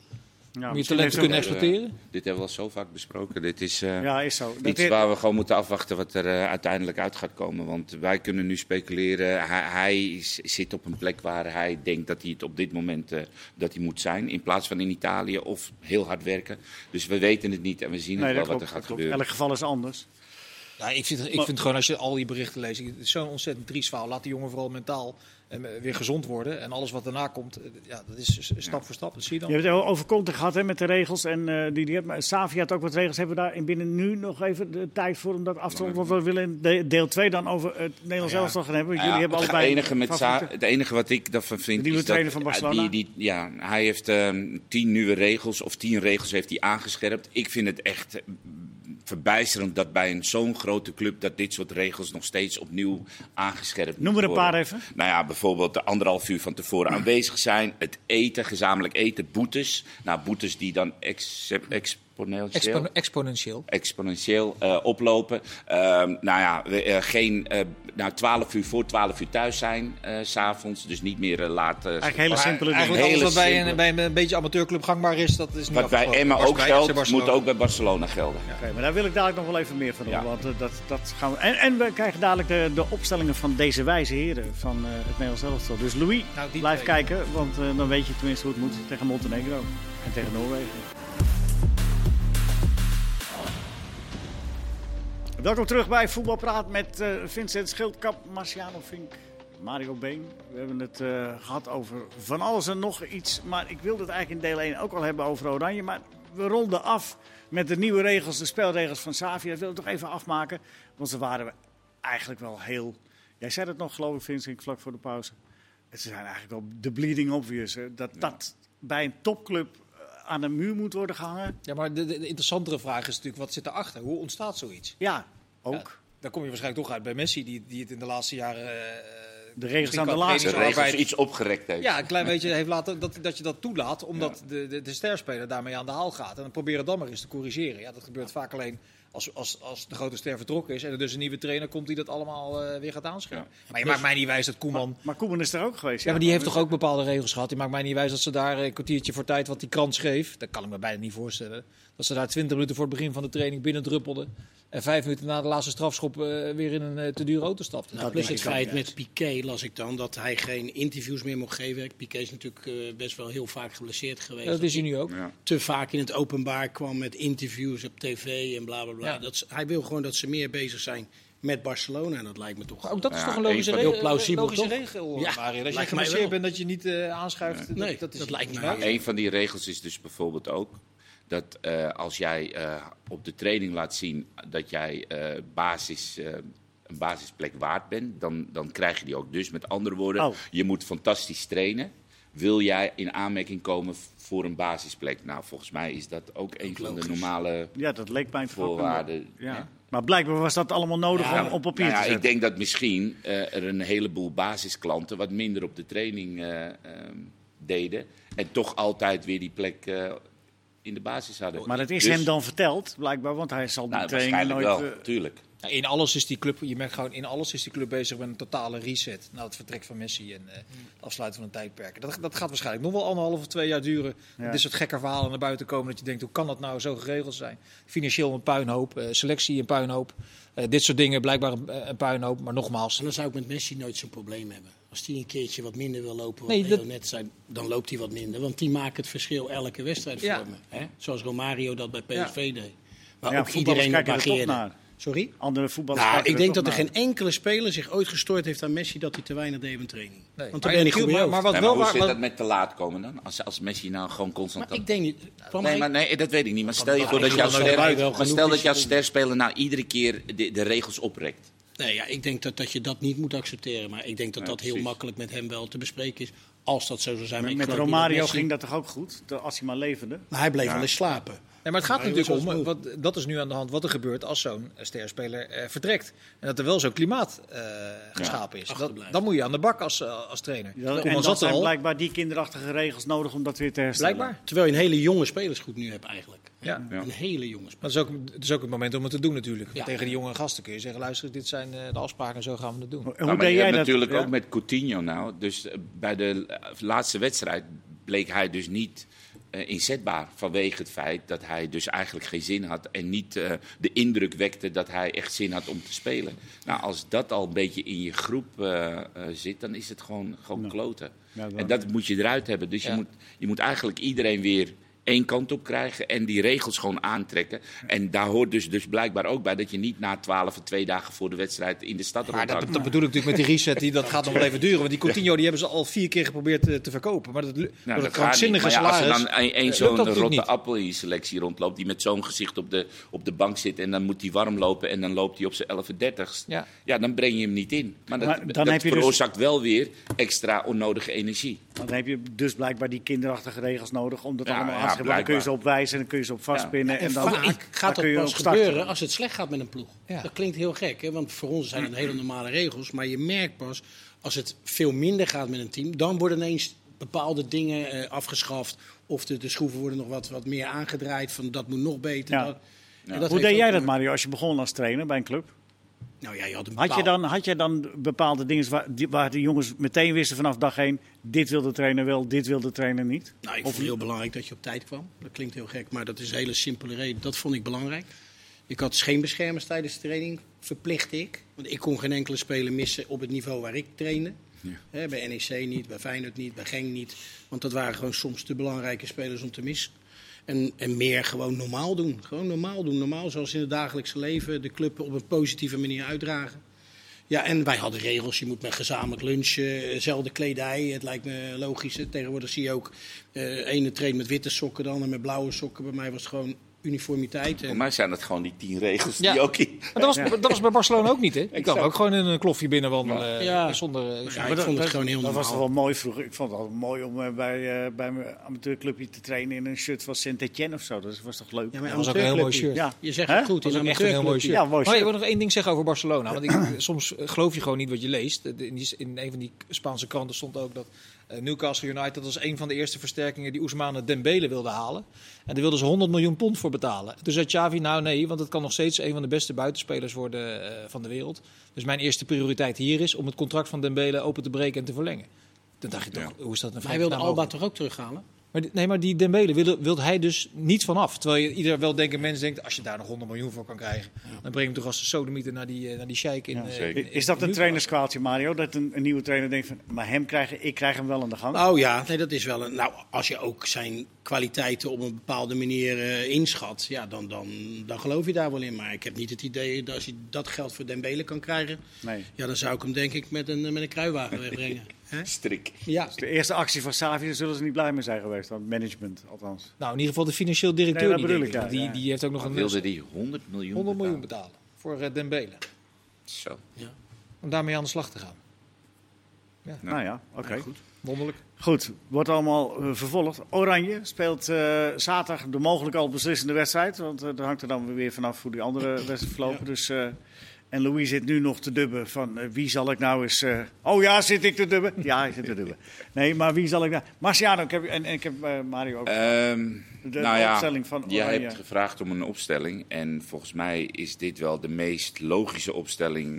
Ja, Om je misschien talent te kunnen exploiteren. Dit hebben we al zo vaak besproken. Dit is eh, Ja, is zo. Iets is- waar we gewoon moeten afwachten wat er eh, uiteindelijk uit gaat komen. Want wij kunnen nu speculeren. Hij, hij is- zit op een plek waar hij denkt dat hij het op dit moment eh, dat hij moet zijn. In plaats van in Italië of heel hard werken. Dus we weten het niet en we zien nee, het wel klopt, wat er gaat gebeuren. Elk geval is anders. Ja, ik vind, ik vind gewoon als je al die berichten leest, het is zo'n ontzettend triest verhaal. Laat die jongen vooral mentaal eh, weer gezond worden. En alles wat daarna komt, eh, ja, dat is stap voor stap. Dat zie je dan. Je hebt het over Conte gehad hè, met de regels. En eh, die, die heeft, maar Savi had ook wat regels. Hebben we daar in binnen nu nog even de tijd voor om dat af te ronden? Want we willen de- deel 2 dan over het Nederlands Ja. elftal gaan hebben. Ja, Jullie hebben het, allebei enige met Sa- het enige wat ik daarvan vind. De nieuwe is dat, trainer van Barcelona? Die, die, ja, hij heeft ehm, tien nieuwe regels, of tien regels heeft hij aangescherpt. Ik vind het echt verbijsterend dat bij een zo'n grote club dat dit soort regels nog steeds opnieuw aangescherpt Noem er een worden. paar even. Nou ja, bijvoorbeeld de anderhalf uur van tevoren [clears throat] aanwezig zijn, het eten, gezamenlijk eten, boetes. Nou, boetes die dan ex- Expo- exponentieel. exponentieel eh, oplopen. Ehm, nou ja, we, eh, geen, eh nou, 12 uur voor 12 uur thuis zijn, eh, s s'avonds. Dus niet meer laat. eh, Eigenlijk hele simpele dingen. Eigenlijk alles Hele wat bij een, bij een, beetje amateurclub gangbaar is, dat is niet Wat bij. Emma ook geldt, moet ook bij Barcelona gelden. Oké, maar daar wil ik dadelijk nog wel even meer van doen. Ja. Want dat, dat gaan we... en, en we krijgen dadelijk de, de opstellingen van deze wijze heren van eh, het Nederlands elftal. Dus Louis, Nou, blijf twee. kijken. Want dan weet je tenminste hoe het moet tegen Montenegro en tegen Noorwegen. Welkom terug bij Voetbalpraat met eh, Vincent Schildkap, Marciano Vink, Mario Been. We hebben het eh, gehad over van alles en nog iets. Maar ik wilde het eigenlijk in deel 1 ook al hebben over Oranje. Maar we ronden af met de nieuwe regels, de spelregels van Savia. Dat wil ik toch even afmaken. Want ze waren eigenlijk wel heel... Jij zei het nog, geloof ik, Vincent, vlak voor de pauze. Ze zijn eigenlijk wel de bleeding obvious. Hè? Dat dat bij een topclub aan de muur moet worden gehangen. Ja, maar de, de, de interessantere vraag is natuurlijk, wat zit erachter? Hoe ontstaat zoiets? Ja, ook. Ja, daar kom je waarschijnlijk toch uit bij Messi, die, die het in de laatste jaren... eh, De regels aan de laatste. De regels iets opgerekt heeft. Ja, een klein beetje heeft laten dat, dat je dat toelaat, omdat de, de, de sterspeler daarmee aan de haal gaat. En dan proberen dan maar eens te corrigeren. Ja, dat gebeurt vaak alleen als, als, als de grote ster vertrokken is en er dus een nieuwe trainer komt die dat allemaal eh, weer gaat aanscherpen. Maar je maakt mij niet wijs dat Koeman... Maar Koeman is er ook geweest. Ja, maar die heeft toch ook bepaalde regels gehad. Die maakt mij niet wijs dat ze daar een kwartiertje voor tijd, wat die krant schreef, dat kan ik me bijna niet voorstellen. Dat ze daar 20 minuten voor het begin van de training binnendruppelden. En vijf minuten na de laatste strafschop eh, weer in een eh, te dure auto stapte. Nou, plus het feit met Piqué las ik dan dat hij geen interviews meer mocht geven. Piqué is natuurlijk eh, best wel heel vaak geblesseerd geweest. Ja, dat is hij nu ook. Ja. te vaak in het openbaar kwam met interviews op tv en bla bla bla. Ja. Dat, hij wil gewoon dat ze meer bezig zijn met Barcelona. En dat lijkt me toch. Maar ook dat is Ja, toch een logische, regel, Heel plausibel, logische toch? regel, Ja, Mario. Als je geblesseerd bent dat je niet eh, aanschuift. dat- Nee, dat, is dat lijkt wel. Een van die regels is dus bijvoorbeeld ook dat eh, als jij eh, op de training laat zien dat jij eh, basis, eh, een basisplek waard bent, dan, dan krijg je die ook. Dus met andere woorden, Oh. je moet fantastisch trainen. Wil jij in aanmerking komen voor een basisplek? Nou, volgens mij is dat ook een van de normale Ja, dat leek mij voorwaarden. Ja. Maar blijkbaar was dat allemaal nodig Ja, om op papier Nou ja, te ik zetten. denk dat misschien eh, er een heleboel basisklanten wat minder op de training eh, ehm, deden. En toch altijd weer die plek eh, in de basis hadden. Maar dat is Dus- hem dan verteld, blijkbaar, want hij zal die Nou, training nooit... wel, eh, tuurlijk. Ja, in alles is die club, je merkt gewoon, in alles is die club bezig met een totale reset. Nou, het vertrek van Messi en eh, het afsluiten van een tijdperk. Dat, dat gaat waarschijnlijk nog wel anderhalf of twee jaar duren. Ja. Dit soort gekke verhalen naar buiten komen. Dat je denkt, hoe kan dat nou zo geregeld zijn? Financieel een puinhoop, eh, selectie een puinhoop. Eh, dit soort dingen blijkbaar een, eh, een puinhoop. Maar nogmaals, En dan zou ik met Messi nooit zo'n probleem hebben. Als hij een keertje wat minder wil lopen, wat Nee, dat- net zei, dan loopt hij wat minder. Want die maken het verschil elke wedstrijd Ja. voor me. Hè? Zoals Romario dat bij Ja. PSV deed. Waar Ja, ook iedereen op kijken er toch ageerde. naar. Sorry? Andere voetballers Nou, ik denk dat er naar. geen enkele speler zich ooit gestoord heeft aan Messi dat hij te weinig deed een training. Nee. Want Maar dan ben goed bij maar, maar hoofd. wat Nee, maar wel hoe waar, zit wat- dat met te laat komen dan? Als, als Messi nou gewoon constant... Maar ik denk niet. Nee, maar nee, dat weet ik niet. Maar stel je dat voor dat jouw ster, maar stel dat jouw sterspeler nou iedere keer de, de regels oprekt. Nee, ja, ik denk dat, dat je dat niet moet accepteren. Maar ik denk dat Ja, dat heel makkelijk met hem wel te bespreken is. Als dat zo zou zijn. Met, met Romario dat ging dat toch ook goed? Als hij maar levende. Maar hij bleef wel eens slapen. Nee, maar het gaat natuurlijk om, wat, dat is nu aan de hand, wat er gebeurt als zo'n sterspeler eh, vertrekt. En dat er wel zo'n klimaat eh, geschapen is. Dat, dan moet je aan de bak als, eh, als trainer. Ja, en dat zat er zijn al, blijkbaar die kinderachtige regels nodig om dat weer te herstellen. blijkbaar. Terwijl je een hele jonge spelersgroep nu hebt eigenlijk. Ja. Ja. Een hele jonge Maar het is, ook, het is ook het moment om het te doen natuurlijk. Ja. Tegen die jonge gasten kun je zeggen, luister, dit zijn eh, de afspraken en zo gaan we het doen. En Nou, hoe maar deed je jij hebt dat? natuurlijk Ja? ook met Coutinho nou. Dus eh, bij de eh, laatste wedstrijd bleek hij dus niet inzetbaar. Vanwege het feit dat hij dus eigenlijk geen zin had. En niet eh, de indruk wekte dat hij echt zin had om te spelen. Nou, als dat al een beetje in je groep zit, dan is het gewoon, gewoon kloten. Ja, en dat moet je eruit hebben. Dus Ja. je, moet, je moet eigenlijk iedereen weer één kant op krijgen en die regels gewoon aantrekken. En daar hoort dus, dus blijkbaar ook bij dat je niet na twaalf of twee dagen voor de wedstrijd in de stad Maar dat, dat bedoel ik natuurlijk met die reset, die, dat gaat nog wel even duren. Want die Coutinho die hebben ze al vier keer geprobeerd te, te verkopen. Maar dat, Nou, dat niet. krankzinnige ja, als er dan een, eh, zo'n rotte niet. appel in je selectie rondloopt... die met zo'n gezicht op de, op de bank zit... en dan moet hij warm lopen en dan loopt hij op zijn 11 Ja. Ja, dan breng je hem niet in. Maar dat, Maar dan dat heb je dus- veroorzaakt wel weer extra onnodige energie. Want dan heb je dus blijkbaar die kinderachtige regels nodig om dat Ja, allemaal ja, Dan kun je ze blijkbaar. opwijzen en dan kun je ze op vastpinnen. En en dan, vaak gaat dat pas op gebeuren als het slecht gaat met een ploeg. Dat klinkt heel gek, hè? want voor ons zijn het hele normale regels. Maar je merkt pas, als het veel minder gaat met een team, dan worden ineens bepaalde dingen eh, afgeschaft. Of de, de schroeven worden nog wat, wat meer aangedraaid, van dat moet nog beter. Ja. Dat, Hoe deed jij dat, Mario, als je begon als trainer bij een club? Nou ja, je had een Had je dan, had jij dan bepaalde dingen waar, die- waar de jongens meteen wisten vanaf dag één... dit wil de trainer wel, dit wil de trainer niet? Nou, ik Of vond het heel belangrijk dat je op tijd kwam. Dat klinkt heel gek, maar dat is een hele simpele reden. Dat vond ik belangrijk. Ik had scheenbeschermers tijdens de training, verplicht ik. Want ik kon geen enkele speler missen op het niveau waar ik trainde. Hè, bij NEC niet, bij Feyenoord niet, bij Genk niet. Want dat waren gewoon soms te belangrijke spelers om te missen. En, en meer gewoon normaal doen. Gewoon normaal doen. Normaal zoals in het dagelijkse leven de club op een positieve manier uitdragen. Ja, en wij hadden regels. Je moet met gezamenlijk lunchen, zelfde kledij. Het lijkt me logisch. Tegenwoordig zie je ook eh ene traint met witte sokken dan en met blauwe sokken. Bij mij was gewoon uniformiteit. Voor mij zijn het gewoon die tien regels Ja. die ook in... Maar dat was, dat was bij Barcelona ook niet, hè? Ik kan ook gewoon in een klofje binnenwandelen. eh, Ja. Zonder, eh, ja, zonder- ik vond het gewoon heel Dat was toch wel mooi vroeger. Ik vond het altijd mooi om eh, bij, eh, bij mijn amateurclubje te trainen in een shirt van Saint-Etienne of zo. Dat was toch leuk? Ja, maar dat was ook een heel mooi shirt. Ja. Je zegt het goed, Dat was een ook echt een heel mooi shirt. Ja, mooi Maar ik shirt. wil nog één ding zeggen over Barcelona. Want ik, [clears throat] soms geloof je gewoon niet wat je leest. In, die, in een van die Spaanse kranten stond ook dat eh, Newcastle United als een van de eerste versterkingen die Ousmane Dembele wilde halen. En daar wilden ze 100 miljoen pond voor betalen. Toen zei Xavi, nou nee, want het kan nog steeds een van de beste buitenspelers worden eh, van de wereld. Dus mijn eerste prioriteit hier is om het contract van Dembele open te breken en te verlengen. Toen dacht je toch, hoe is dat een Maar hij wilde Alba toch ook terughalen? Maar, nee, maar die Dembele wil, wil hij dus niet vanaf. Terwijl je ieder wel denken, mens denkt, als je daar nog 100 miljoen voor kan krijgen, dan breng je hem toch als de sodemieter naar die, eh, naar die sheik in, Ja, eh, zeker. in- in- Is dat in een Newcastle. trainerskwaadje, Mario? Dat een, een nieuwe trainer denkt van, maar hem krijgen, ik krijg hem wel aan de gang. Oh ja, nee, dat is wel een. Nou, als je ook zijn kwaliteiten op een bepaalde manier eh, inschat, ja, dan, dan, dan geloof je daar wel in. Maar ik heb niet het idee dat als je dat geld voor Dembele kan krijgen, Nee. ja, dan zou ik hem denk ik met een, met een kruiwagen [laughs] wegbrengen. Strik. Ja, De eerste actie van Savi, daar zullen ze niet blij mee zijn geweest. Want management, althans. Nou, in ieder geval de financieel directeur, Nee, dat ik, ja, die, ja. die heeft ook nog een wilde die 100 miljoen 100 miljoen betalen. betalen voor eh, Dembele. Zo. Om daarmee aan de slag te gaan. Nou ja, oké. goed. Wonderlijk. Goed, wordt allemaal eh, vervolgd. Oranje speelt eh, zaterdag de mogelijk al beslissende wedstrijd. Want eh daar hangt er dan weer vanaf hoe die andere wedstrijd verlopen. Dus, eh, En Louis zit nu nog te dubben van eh, wie zal ik nou eens... eh, Oh ja, zit ik te dubben? Ja, hij zit te dubben. Nee, maar wie zal ik nou... Marciano, ik heb, en, en ik heb eh, Mario ook. Ehm, de nou ja, opstelling van jij Oranje. hebt gevraagd om een opstelling. En volgens mij is dit wel de meest logische opstelling.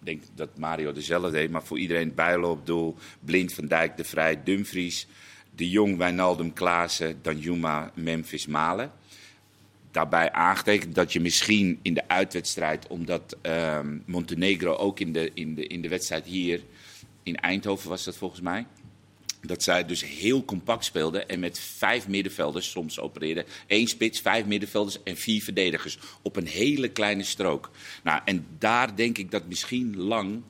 Ik denk dat Mario dezelfde deed. Maar voor iedereen Bijlo op doel. Blind, Van Dijk, De Vrij, Dumfries. De Jong, Wijnaldum, Klaassen, Danjuma, Memphis, Malen. Daarbij aangetekend dat je misschien in de uitwedstrijd, omdat ehm, Montenegro ook in de, in, de, in de wedstrijd hier in Eindhoven was dat volgens mij, dat zij dus heel compact speelden en met vijf middenvelders soms opereerden. Eén spits, vijf middenvelders en vier verdedigers op een hele kleine strook. Nou, en daar denk ik dat misschien lang,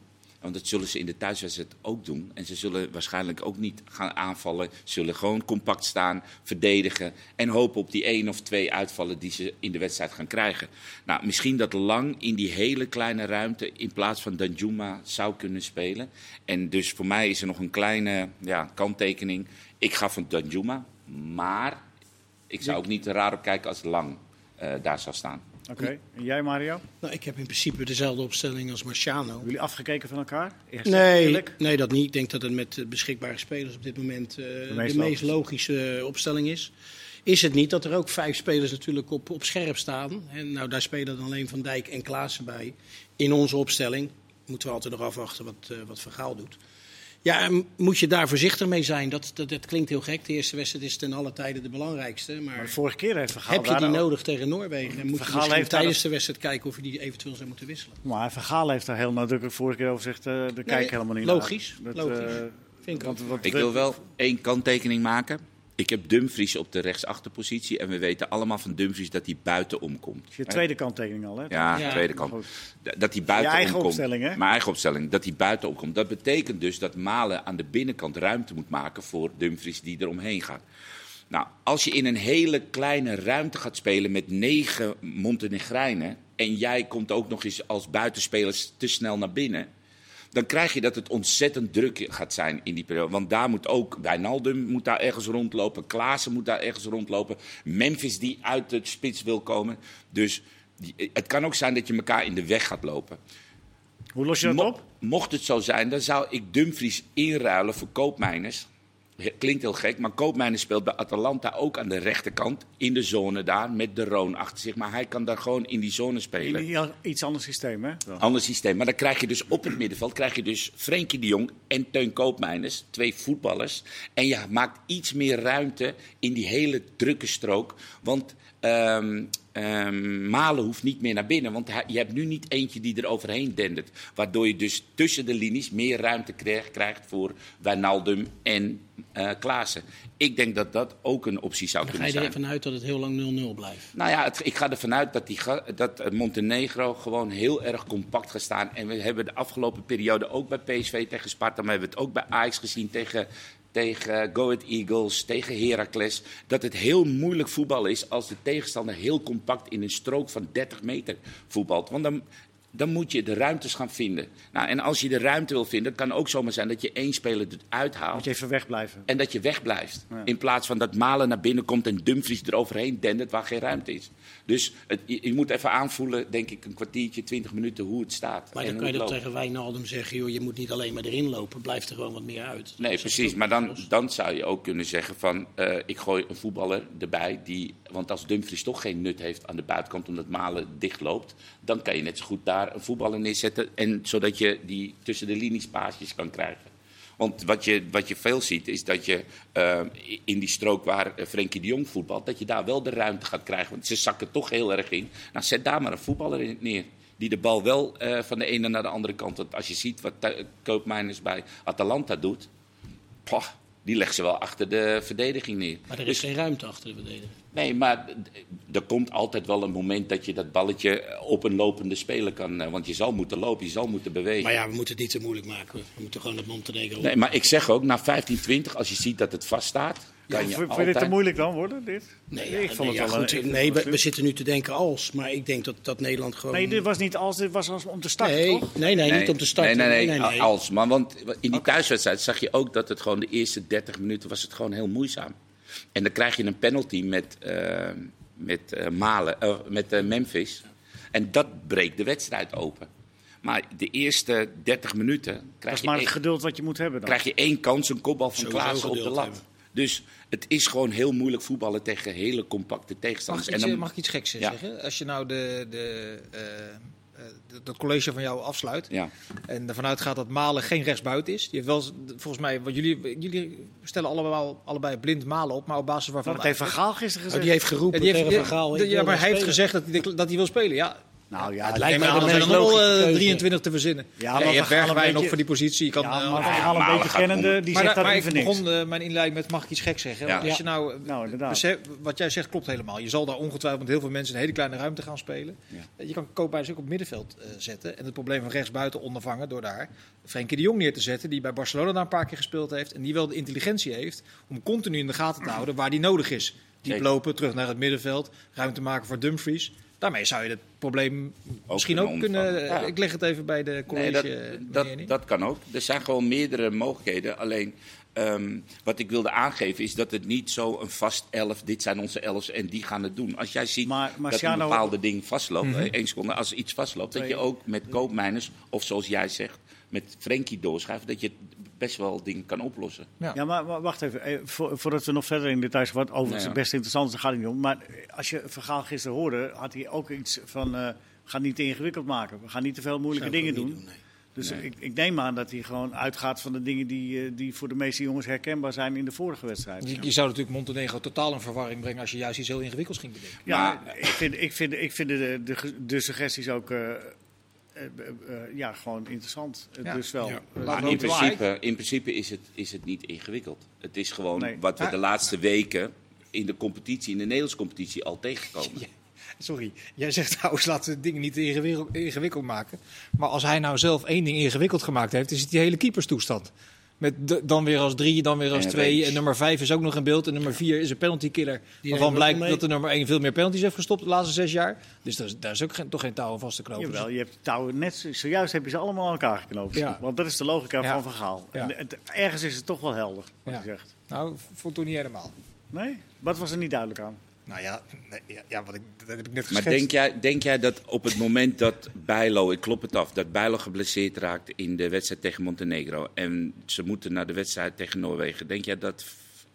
want dat zullen ze in de thuiswedstrijd ook doen. En ze zullen waarschijnlijk ook niet gaan aanvallen. Zullen gewoon compact staan, verdedigen en hopen op die één of twee uitvallen die ze in de wedstrijd gaan krijgen. Nou, misschien dat lang in die hele kleine ruimte in plaats van Danjuma zou kunnen spelen. En dus voor mij is er nog een kleine ja, kanttekening. Ik ga van Danjuma, maar ik zou ook niet raar op kijken als lang eh, daar zou staan. Oké, en jij Mario? Nou, ik heb in principe dezelfde opstelling als Marciano. Jullie afgekeken van elkaar? Eerst Nee, nee, dat niet. Ik denk dat het met de beschikbare spelers op dit moment eh, de meest meest, logische eh, opstelling is. Is het niet dat er ook vijf spelers natuurlijk op, op scherp staan? En nou, daar spelen dan alleen Van Dijk en Klaassen bij. In onze opstelling moeten we altijd nog afwachten wat, eh wat Van Gaal doet. Ja, en moet je daar voorzichtig mee zijn? Dat, dat, dat klinkt heel gek. De eerste wedstrijd is ten alle tijden de belangrijkste. Maar, Maar de vorige keer heeft Vergaal heb je die ook- nodig tegen Noorwegen? En moet je misschien tijdens de wedstrijd kijken of je die eventueel zou moeten wisselen? Maar Vergaal heeft daar heel nadrukkelijk vorige keer over gezegd, eh daar kijk ik helemaal niet logisch, naar. logisch. eh, Vind ik want- ook. want- Ik wil wel één kanttekening maken. Ik heb Dumfries op de rechtsachterpositie en we weten allemaal van Dumfries dat hij buitenom komt. Je tweede kanttekening al, hè? Ja, Ja. tweede kant. Dat hij buitenom Je eigen komt. opstelling, hè? Mijn eigen opstelling. Dat hij buitenom komt. Dat betekent dus dat Malen aan de binnenkant ruimte moet maken voor Dumfries die er omheen gaat. Nou, als je in een hele kleine ruimte gaat spelen met negen Montenegrijnen en jij komt ook nog eens als buitenspeler te snel naar binnen, dan krijg je dat het ontzettend druk gaat zijn in die periode. Want daar moet ook, Wijnaldum moet daar ergens rondlopen, Klaassen moet daar ergens rondlopen, Memphis die uit de spits wil komen. Dus het kan ook zijn dat je elkaar in de weg gaat lopen. Hoe los je dat Mo- op? Mocht het zo zijn, dan zou ik Dumfries inruilen voor Koopmeiners. Klinkt heel gek, maar Koopmeiners speelt bij Atalanta ook aan de rechterkant. In de zone daar, met de Roon achter zich. Maar hij kan daar gewoon in die zone spelen. In iets ander systeem, hè? Dan. Ander systeem. Maar dan krijg je dus op het middenveld krijg je dus Frenkie de Jong en Teun Koopmeiners, twee voetballers. En je maakt iets meer ruimte in die hele drukke strook. Want ehm, ehm, Malen hoeft niet meer naar binnen. Want je hebt nu niet eentje die er overheen dendert. Waardoor je dus tussen de linies meer ruimte krijgt, krijgt voor Wijnaldum en eh Klaassen. Ik denk dat dat ook een optie zou Dan ga kunnen je er zijn. even uit dat het heel lang 0-0 blijft. Nou ja, het- ik ga ervan uit dat, die, ga- dat eh, Montenegro gewoon heel erg compact gaat staan. En we hebben de afgelopen periode ook bij PSV tegen Sparta, maar we hebben het ook bij Ajax gezien tegen, tegen Go Eagles, tegen Heracles. Dat het heel moeilijk voetbal is als de tegenstander heel compact in een strook van 30 meter voetbalt. Want dan, dan moet je de ruimtes gaan vinden. Nou, en als je de ruimte wil vinden, kan ook zomaar zijn dat je één speler eruit haalt. Moet je even wegblijven. En dat je wegblijft. Ja. In plaats van dat Malen naar binnen komt en Dumfries eroverheen dendert waar geen ruimte is. Dus het, je, je moet even aanvoelen, denk ik, een kwartiertje, twintig minuten hoe het staat. Maar dan kan je dat tegen Wijnaldum zeggen, joh, je moet niet alleen maar erin lopen, blijf er gewoon wat meer uit. Nee, precies. Maar dan, dan zou je ook kunnen zeggen van, eh, ik gooi een voetballer erbij. Die, want als Dumfries toch geen nut heeft aan de buitenkant omdat Malen dicht loopt, dan kan je net zo goed daar een voetballer neerzetten. En, zodat je die tussen de linies paasjes kan krijgen. Want wat je, wat je veel ziet, is dat je eh, in die strook waar eh, Frenkie de Jong voetbalt, dat je daar wel de ruimte gaat krijgen. Want ze zakken toch heel erg in. Nou, zet daar maar een voetballer in neer. Die de bal wel eh, van de ene naar de andere kant. Als je ziet wat Koopmeiners bij Atalanta doet. Poh, die legt ze wel achter de verdediging neer. Maar er Dus- is geen ruimte achter de verdediger. Nee, maar er komt altijd wel een moment dat je dat balletje op een lopende speler kan. eh, Want je zal moeten lopen, je zal moeten bewegen. Maar ja, we moeten het niet te moeilijk maken. We moeten gewoon het Montenegro... Nee, maar ik zeg ook, na 15, 20, als je ziet dat het vaststaat, kan je Vind je dit te moeilijk dan worden, dit? Nee, ik vond nee, het ja, wel goed, een- nee we, zitten nu te denken als, maar ik denk dat, dat Nederland gewoon... Nee, dit was niet als, dit was als om te starten, nee, toch? nee, nee, niet om te starten. Nee, nee, nee, nee, nee. als. Maar want in die thuiswedstrijd zag je ook dat het gewoon de eerste 30 minuten was het gewoon heel moeizaam. En dan krijg je een penalty met, eh, met, eh, Malen, eh, met Memphis. En dat breekt de wedstrijd open. Maar de eerste 30 minuten Dat krijg is maar het één, geduld wat je moet hebben dan. krijg je één kans, een kopbal van Klaassen op de lat. hebben. Dus het is gewoon heel moeilijk voetballen tegen hele compacte Mag tegenstanders. ik, iets, En dan- mag ik iets geks Ja. zeggen? Als je nou de, de, eh, eh, de- dat college van jou afsluit ja. en ervan uitgaat dat Malen geen rechtsbuiten is. Die heeft wel, volgens mij, wat jullie, jullie stellen allemaal, allebei blind Malen op, maar op basis waarvan... Dat heeft Van Gaal gisteren Oh, gezegd. die heeft geroepen Ja, die heeft, tegen Van Gaal. ja, maar hij heeft gezegd dat hij, dat hij wil spelen. Ja, Nou ja, het lijkt me er nog wel logische eh, keuze. 23 te verzinnen. Ja, Ja, maar je hebt een Bergwijn beetje- voor die positie. Je kan, Ja, eh, maar Gaal een beetje kennende, die maar, zegt dat niet ik voor niks. begon eh, mijn inleiding met, mag ik iets gek zeggen? Ja. Als je nou, Nou, besef- wat jij zegt klopt helemaal. Je zal daar ongetwijfeld met heel veel mensen een hele kleine ruimte gaan spelen. Ja. Je kan Koopmeiners ook op middenveld eh, zetten. En het probleem van rechtsbuiten ondervangen door daar Frenkie de Jong neer te zetten. Die bij Barcelona daar een paar keer gespeeld heeft. En die wel de intelligentie heeft om continu in de gaten te houden waar die nodig is. Diep lopen, terug naar het middenveld. Ruimte maken voor Dumfries. Daarmee zou je het probleem misschien kunnen ook kunnen... Ja. Ik leg het even bij de college. Nee, dat, meneer dat, dat kan ook. Er zijn gewoon meerdere mogelijkheden. Alleen ehm, wat ik wilde aangeven is dat het niet zo een vast elf, dit zijn onze elfs en die gaan het doen. Als jij ziet Maar dat Marciano- een bepaalde ding vastloopt, eh, één seconde, als er iets vastloopt, dat je ook met koopmijners, of zoals jij zegt, met Frenkie doorschuift, dat je best wel dingen kan oplossen. Ja, maar wa- wacht even. Eh, vo- voordat we nog verder in details gaan, wat overigens Ja. het best interessant is, daar gaat het niet om. Maar eh, als je Vergaal gisteren hoorde, had hij ook iets van, eh ga niet te ingewikkeld maken. We gaan niet te veel moeilijke dingen doen. nee. Dus Nee. ik, ik neem aan dat hij gewoon uitgaat van de dingen die, eh, die voor de meeste jongens herkenbaar zijn in de vorige wedstrijd. Je, je zou natuurlijk Montenegro totaal in verwarring brengen als je juist iets heel ingewikkelds ging bedenken. Ja, Maar- ik vind, ik vind, ik vind de, de, de suggesties ook ja, gewoon interessant. Eh, Ja. Dus wel. Ja. eh, Maar in principe, in principe is, het, is het niet ingewikkeld. Het is gewoon Nee. wat we de laatste weken in de competitie, in de Nederlandse competitie, al tegenkomen. [laughs] Ja, Sorry, jij zegt trouwens laten we dingen niet ingewikkeld maken. Maar als hij nou zelf één ding ingewikkeld gemaakt heeft, is het die hele keeperstoestand. Met de- dan weer als drie, dan weer als En twee. range. En nummer vijf is ook nog in beeld. En nummer vier is een penalty killer. Die Waarvan blijkt dat de nummer één veel meer penalties heeft gestopt de laatste zes jaar. Dus daar is, daar is ook geen, toch geen touw aan vast te knopen. Jawel, je hebt de touwen net zo- zojuist heb je ze allemaal aan elkaar geknoopt. Ja. Want dat is de logica Ja. van Vergaal. Ja. En het- ergens is het toch wel helder wat zegt. Nou, vond toen niet helemaal. Nee? Wat was er niet duidelijk aan? Nou ja, nee, ja, ja wat ik, dat heb ik net Maar geschetst. denk jij, denk jij dat op het moment dat Bijlo, ik klop het af, dat Bijlo geblesseerd raakt in de wedstrijd tegen Montenegro en ze moeten naar de wedstrijd tegen Noorwegen, denk jij dat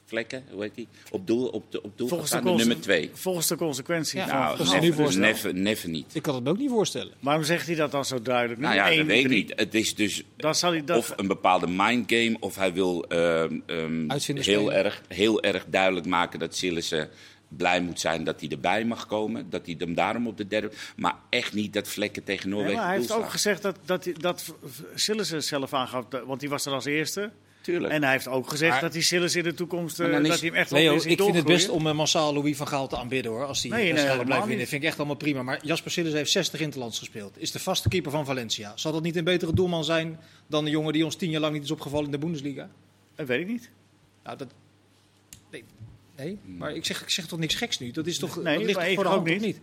Vlekken, hoe heet die, op doel, op de, op doel Volgens de, nummer twee? volgens de consequentie Ja. van Nou, dat is never, never, never niet. Ik kan het me ook niet voorstellen. Waarom zegt hij dat dan zo duidelijk? nu? Nou ja, Eén, dat weet ik niet. Het is dus Dan zal hij dat... of een bepaalde mindgame, of hij wil ehm, ehm, heel, erg, heel erg duidelijk maken dat Sillissen blij moet zijn dat hij erbij mag komen. Dat hij hem daarom op de derde... Maar echt niet dat Vlekken tegen Nee, Noorwegen maar hij heeft ook gezegd dat, dat, hij- dat Sillissen zelf aangaf, want die was er als eerste. Tuurlijk. En hij heeft ook gezegd Maar- dat hij Sillissen in de toekomst, eh, dat hij hem echt wel Leo, ik vind het best om uh, massaal Louis van Gaal te aanbidden hoor. Als die Nee, nee, blijft winnen. vind ik echt allemaal prima. Maar Jasper Sillis heeft 60 interlands gespeeld. Is de vaste keeper van Valencia. Zal dat niet een betere doelman zijn dan de jongen die ons tien jaar lang niet is opgevallen in de Bundesliga? Dat weet ik niet. Nou, dat... Nee, nee. maar ik zeg, ik zeg toch niks geks nu? Dat, is toch, Nee, dat ligt toch voor de ook hand niet.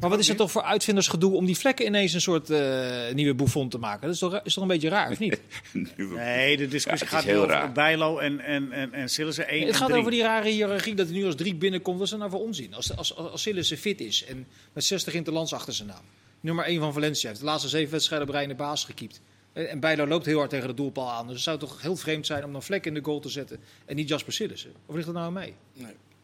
Maar wat is het toch voor uitvindersgedoe om die vlekken ineens een soort eh, nieuwe bouffon te maken? Dat is toch, is toch een beetje raar, of niet? [laughs] Nee, de discussie Ja, gaat heel over raar. Bijlo en, en, en, en Sillissen 1 het gaat en 3. over die rare hiërarchie dat hij nu als drie binnenkomt. Wat is er nou voor onzin? Als, als, als Sillissen fit is en met 60 interlands achter zijn naam. Nummer 1 van Valencia heeft de laatste zeven wedstrijden op de baas gekiept. En en Bijlo loopt heel hard tegen de doelpaal aan. Dus het zou toch heel vreemd zijn om dan vlek in de goal te zetten en niet Jasper Sillissen. Of ligt dat nou aan mij?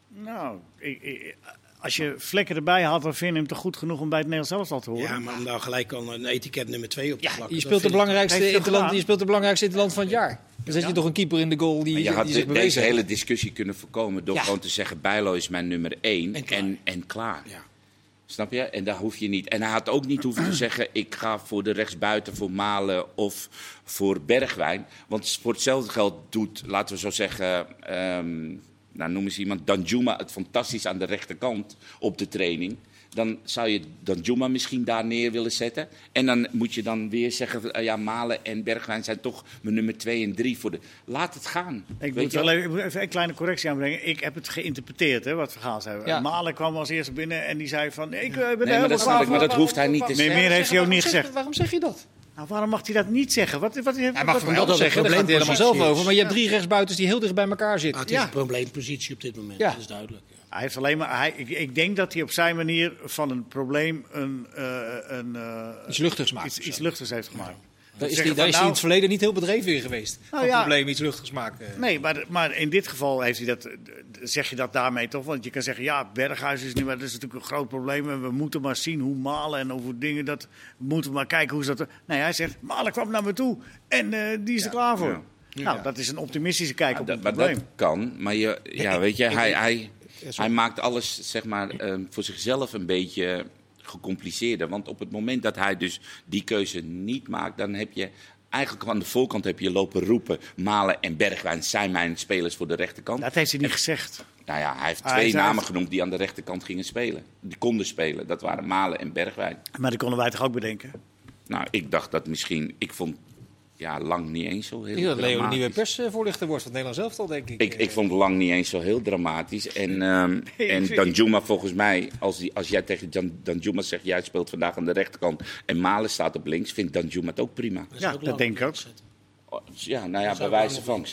Nou, ik, ik- als je vlekken erbij had, dan vind je hem toch goed genoeg om bij het Nederlands elftal te horen. Ja, maar om daar gelijk al een etiket nummer 2 op te Ja, plakken. je speelt, de belangrijkste interland, je speelt de belangrijkste interland van het jaar. Dan zet je Ja. toch een keeper in de goal die, Maar je die had zich de- bewezen deze heeft. hele discussie kunnen voorkomen door Ja. gewoon te zeggen: Bijlo is mijn nummer één En klaar. en, en klaar. Ja. Snap je? En daar hoef je niet. En hij had ook niet hoeven te [clears throat] zeggen: ik ga voor de rechtsbuiten voor Malen of voor Bergwijn. Want voor hetzelfde geld doet, laten we zo zeggen, ehm, nou noem eens iemand, Danjuma het fantastisch aan de rechterkant op de training. Dan zou je Danjuma misschien daar neer willen zetten. En dan moet je dan weer zeggen: eh, ja, Malen en Bergwijn zijn toch mijn nummer twee en drie voor de. Laat het gaan. Ik Weet moet, wel even, ik moet even een kleine correctie aanbrengen. Ik heb het geïnterpreteerd, hè, wat Vergaal zei. Ja. Malen kwam als eerste binnen en die zei van... Ik eh, ben er Nee, maar helemaal dat snap klaar ik, maar dat hoeft hij niet te Nee, zeggen. meer heeft hij ook niet gezegd. Waarom zeg je dat? Nou, waarom mag hij dat niet zeggen? Wat, wat, Hij wat- mag wat- van wel dat zeggen, daar gaat hij helemaal zelf over. Maar je hebt drie rechtsbuitens die heel dicht bij elkaar zitten. het is Ja. een probleempositie op dit moment, Ja. dat is duidelijk. ja. Hij heeft alleen maar. Hij, ik, ik denk dat hij op zijn manier van een probleem een, eh, een, eh, Iets luchtigs maakt Iets, iets luchtigs heeft gemaakt. Daar is, hij, daar van, is hij in nou- het verleden niet heel bedreven in geweest. Nou ja. probleem iets luchtigs maken. Nee, maar, maar in dit geval heeft hij dat, zeg je dat daarmee toch? Want je kan zeggen, ja, Berghuis is niet meer, dat is natuurlijk een groot probleem. En we moeten maar zien hoe Malen en over dingen dat, we moeten maar kijken hoe ze dat... Nee, hij zegt, Malen kwam naar me toe en eh, die is er klaar voor. ja. Nou, dat is een optimistische kijk Ja, op dat, het maar probleem. dat kan. Maar je, ja, weet je, hij, hij, hij maakt alles zeg maar, eh, voor zichzelf een beetje gecompliceerder. Want op het moment dat hij dus die keuze niet maakt, dan heb je eigenlijk aan de voorkant heb je lopen roepen: Malen en Bergwijn zijn mijn spelers voor de rechterkant. Dat heeft hij niet gezegd. Nou ja, hij heeft twee namen genoemd die aan de rechterkant gingen spelen. Die konden spelen. Dat waren Malen en Bergwijn. Maar dat konden wij toch ook bedenken? Nou, ik dacht dat misschien. Ik vond ja, lang niet eens zo heel Ik denk dat Leo de nieuwe persvoorlichter wordt van het Nederlands elftal, denk ik. Ik, ik vond lang niet eens zo heel dramatisch. En, [laughs] ehm Nee, en Danjuma volgens mij, als, die, als jij tegen Dan, Danjuma zegt... jij speelt vandaag aan de rechterkant en Malen staat op links... vindt Danjuma het ook prima. is Ja, ook dat denk ik ook. Oh, Ja, nou ja, Dat bij wijze van.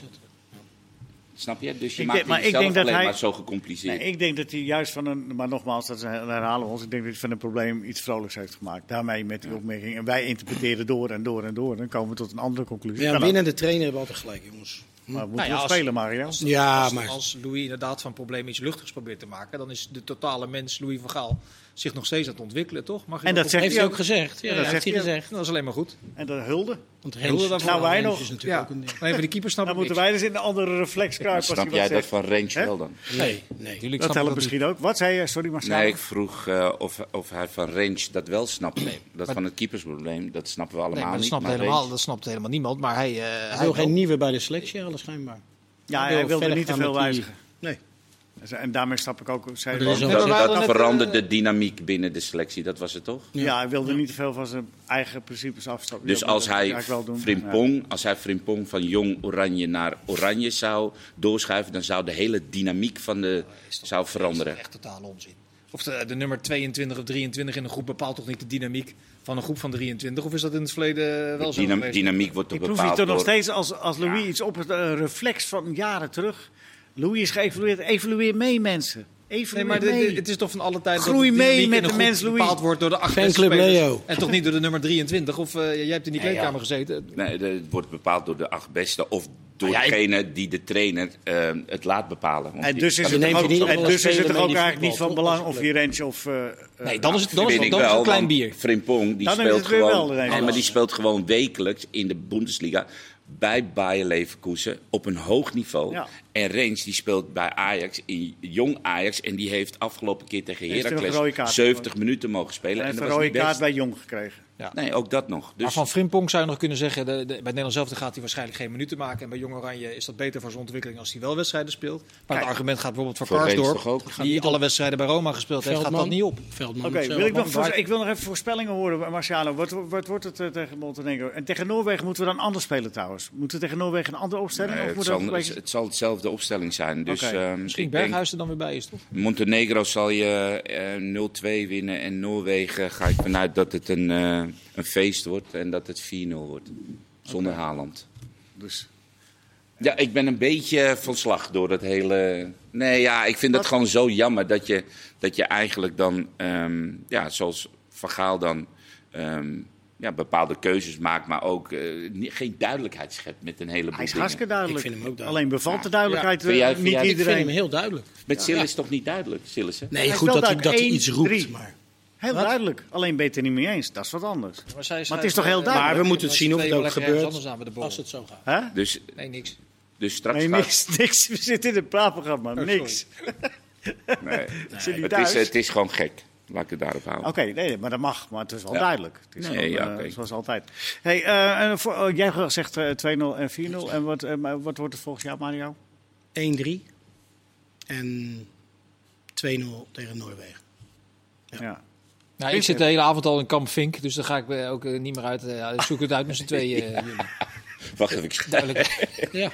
Snap je? Dus je Ik maakt denk- maar het ik jezelf denk dat alleen hij- maar zo gecompliceerd. Nee, ik denk dat hij juist van een, maar nogmaals, dat herhalen we ons. Ik denk dat hij van een probleem iets vrolijks heeft gemaakt. Daarmee met die opmerking. En wij interpreteren door en door en door. Dan komen we tot een andere conclusie. Ja, winnende trainer hebben altijd gelijk, jongens. Maar we moeten Nou ja, wel als- spelen, Mario. Als, Ja, als, maar- als Louis inderdaad van probleem iets luchtigs probeert te maken, dan is de totale mens Louis van Gaal zich nog steeds aan het ontwikkelen, toch? Mag je En dat op- zegt Heeft hij ook gezegd. Ja, Ja, dat heeft hij gezegd. Dat is alleen maar goed. En dat hulde. Want Hulde daarvoor. Nou, wij nog. is natuurlijk Ja, ook een ding. maar even die keeper snap Dan moeten niks. wij dus in de andere reflex kruipen. Snap jij dat van Range wel dan? Nee, nee. Dat helpt niet. misschien ook. Wat zei je? Sorry, Marcel. Nee, ik vroeg eh, of, of hij van Range dat wel snapt. Dat van het keepersprobleem, dat snappen we Nee, allemaal maar dat niet. dat snapt helemaal niemand. Maar hij, eh, Hij wil geen nieuwe bij de selectie halen, schijnbaar. ja, hij hij wil wilde niet te veel wijzigen. Nee. En daarmee snap ik ook. Zei Maar dat dat, dat net, verandert eh, de dynamiek binnen de selectie, dat was het toch? ja, hij wilde niet te veel van zijn eigen principes afstappen. Dus als hij, doen. Frimpong, als hij Frimpong van jong oranje naar oranje zou doorschuiven, dan zou de hele dynamiek van de zou veranderen. Dat is echt totaal onzin. Of de, de nummer 22 of 23 in een groep bepaalt toch niet de dynamiek van een groep van 23? Of is dat in het verleden wel zo Dynam- geweest? dynamiek wordt toch Ik proef je bepaald toch nog steeds als, als Louis iets op het reflex van jaren terug. Louis is geëvalueerd. Evalueer mee, mensen. Nee, Evalueer maar de- de- mee. het is toch van alle tijden Groei dat mee met de mens, Louis. bepaald wordt door de acht beste Fanclub spelers. Leo. En toch niet door de nummer 23? Of eh, jij hebt in die Nee, kleedkamer ja. gezeten. Nee, het wordt bepaald door de acht beste of door ja, ik- degene die de trainer eh, het laat bepalen. Want En dus is het toch ook, en dus is het ook eigenlijk niet van belang of je range of... eh, eh, Nee, dan is het, dan is het, ik dan is het wel, een klein bier. Frimpong die speelt het weer wel gewoon, nee, maar die speelt gewoon wekelijks in de Bundesliga bij Bayer Leverkusen op een hoog niveau. Ja. En Rens die speelt bij Ajax, in jong Ajax, en die heeft afgelopen keer tegen Heracles kaart 70 minuten mogen spelen. Hij En heeft dat een rode kaart best. bij Jong gekregen. Nee, ook dat nog. Maar Dus van Frimpong zou je nog kunnen zeggen, de, de, bij het Nederlands zelf gaat hij waarschijnlijk geen minuten maken. En bij Jong Oranje is dat beter voor zijn ontwikkeling als hij wel wedstrijden speelt. Maar Kijk. het argument gaat bijvoorbeeld voor, Voor Karsdorp, toch ook? die alle wedstrijden bij Roma gespeeld heeft, gaat dat Veldman. niet op. Veldman Oké, wil ik, nog voor- ik wil nog even voorspellingen horen, Marciano. Wat, wat wordt het eh, tegen Montenegro? En tegen Noorwegen moeten we dan anders spelen trouwens. Moeten we tegen Noorwegen een andere opstelling? nee, of het, zal, een beetje... het zal hetzelfde opstelling zijn. Dus ehm, Misschien Berghuis er dan weer bij is, toch? Montenegro zal je eh 0-2 winnen. En Noorwegen ga ik vanuit dat het een, eh, een feest wordt. En dat het 4-0 wordt. Zonder Haaland. Dus, Ja, ik ben een beetje van slag door dat hele. Nee, ja, ik vind het Wat? gewoon zo jammer dat je, dat je eigenlijk dan, ehm, ja, zoals Van Gaal dan, ehm, ja, bepaalde keuzes maakt, maar ook eh, geen duidelijkheid schept met een heleboel hij is hartstikke duidelijk. Ik vind hem ook duidelijk. Alleen bevalt de duidelijkheid Ja. Vind jij- eh, vind niet jij- Ik vind iedereen. hem heel duidelijk. Met Sil is toch niet duidelijk, Sillissen? Nee, goed dat hij, dat hij iets roept. drie. Maar, Heel duidelijk. Alleen ben je het er niet mee eens. Dat is wat anders. Maar, zij het is toch heel duidelijk? maar we moeten het zien of het ook gebeurt Anders aan met de bal. als het zo gaat. Hè? Dus, Nee, Nee, niks. dus straks gaat- niks, [laughs] niks. We zitten in een praatprogramma. Oh, niks. Nee, [laughs] het, is, het is gewoon gek. Laat ik het daarop houden. Oké, nee, maar dat mag. Maar het is wel Ja. duidelijk. Het is Nee, gewoon, ja, eh, oké. zoals altijd. Hey, eh, en voor, oh, jij zegt eh, 2-0 en 4-0. En wat, eh, maar wat wordt het volgens jou, Mario? 1-3 en 2-0 tegen Noorwegen. Ja. Nou, ik zit de hele avond al in Kamp Vink, dus daar ga ik eh, ook eh, niet meer uit. eh, ja, zoek het uit met z'n [laughs] tweeën. eh, jullie. Wacht even. ik- Duidelijk. [laughs] Ja.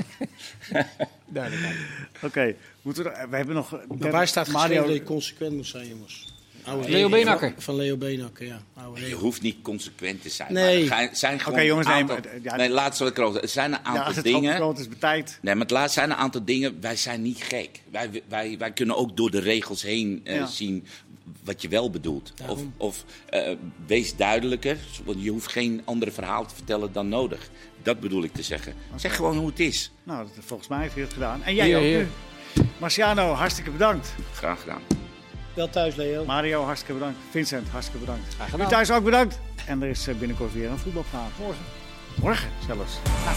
Duidelijk. Oké, moeten we, er- we hebben nog... Maar waar staat Mario, dat je consequent moet zijn, jongens? Oude Leo regel Beenhakker. Van Leo Beenhakker, ja. Oude Je hoeft niet consequent te zijn. Nee. Maar er ga- zijn gewoon Oké, jongens, nee, aantal, maar, ja, nee, ik erover- Er zijn een Ja, aantal als het dingen. groot is betijd. Nee, maar het laatste zijn een aantal dingen. Wij zijn niet gek. Wij, wij, wij kunnen ook door de regels heen eh, Ja. zien wat je wel bedoelt. Of, Daarom. of eh, wees duidelijker. Want je hoeft geen andere verhaal te vertellen dan nodig. Dat bedoel ik te zeggen. Zeg gewoon hoe het is. Nou, dat, volgens mij heeft hij het gedaan. En jij ook nu. Marciano, hartstikke bedankt. Graag gedaan. Wel thuis, Leo. Mario, hartstikke bedankt. Vincent, hartstikke bedankt. Graag U thuis ook bedankt. En er is eh, binnenkort weer een voetbalpraat. Morgen. Morgen zelfs. Nou,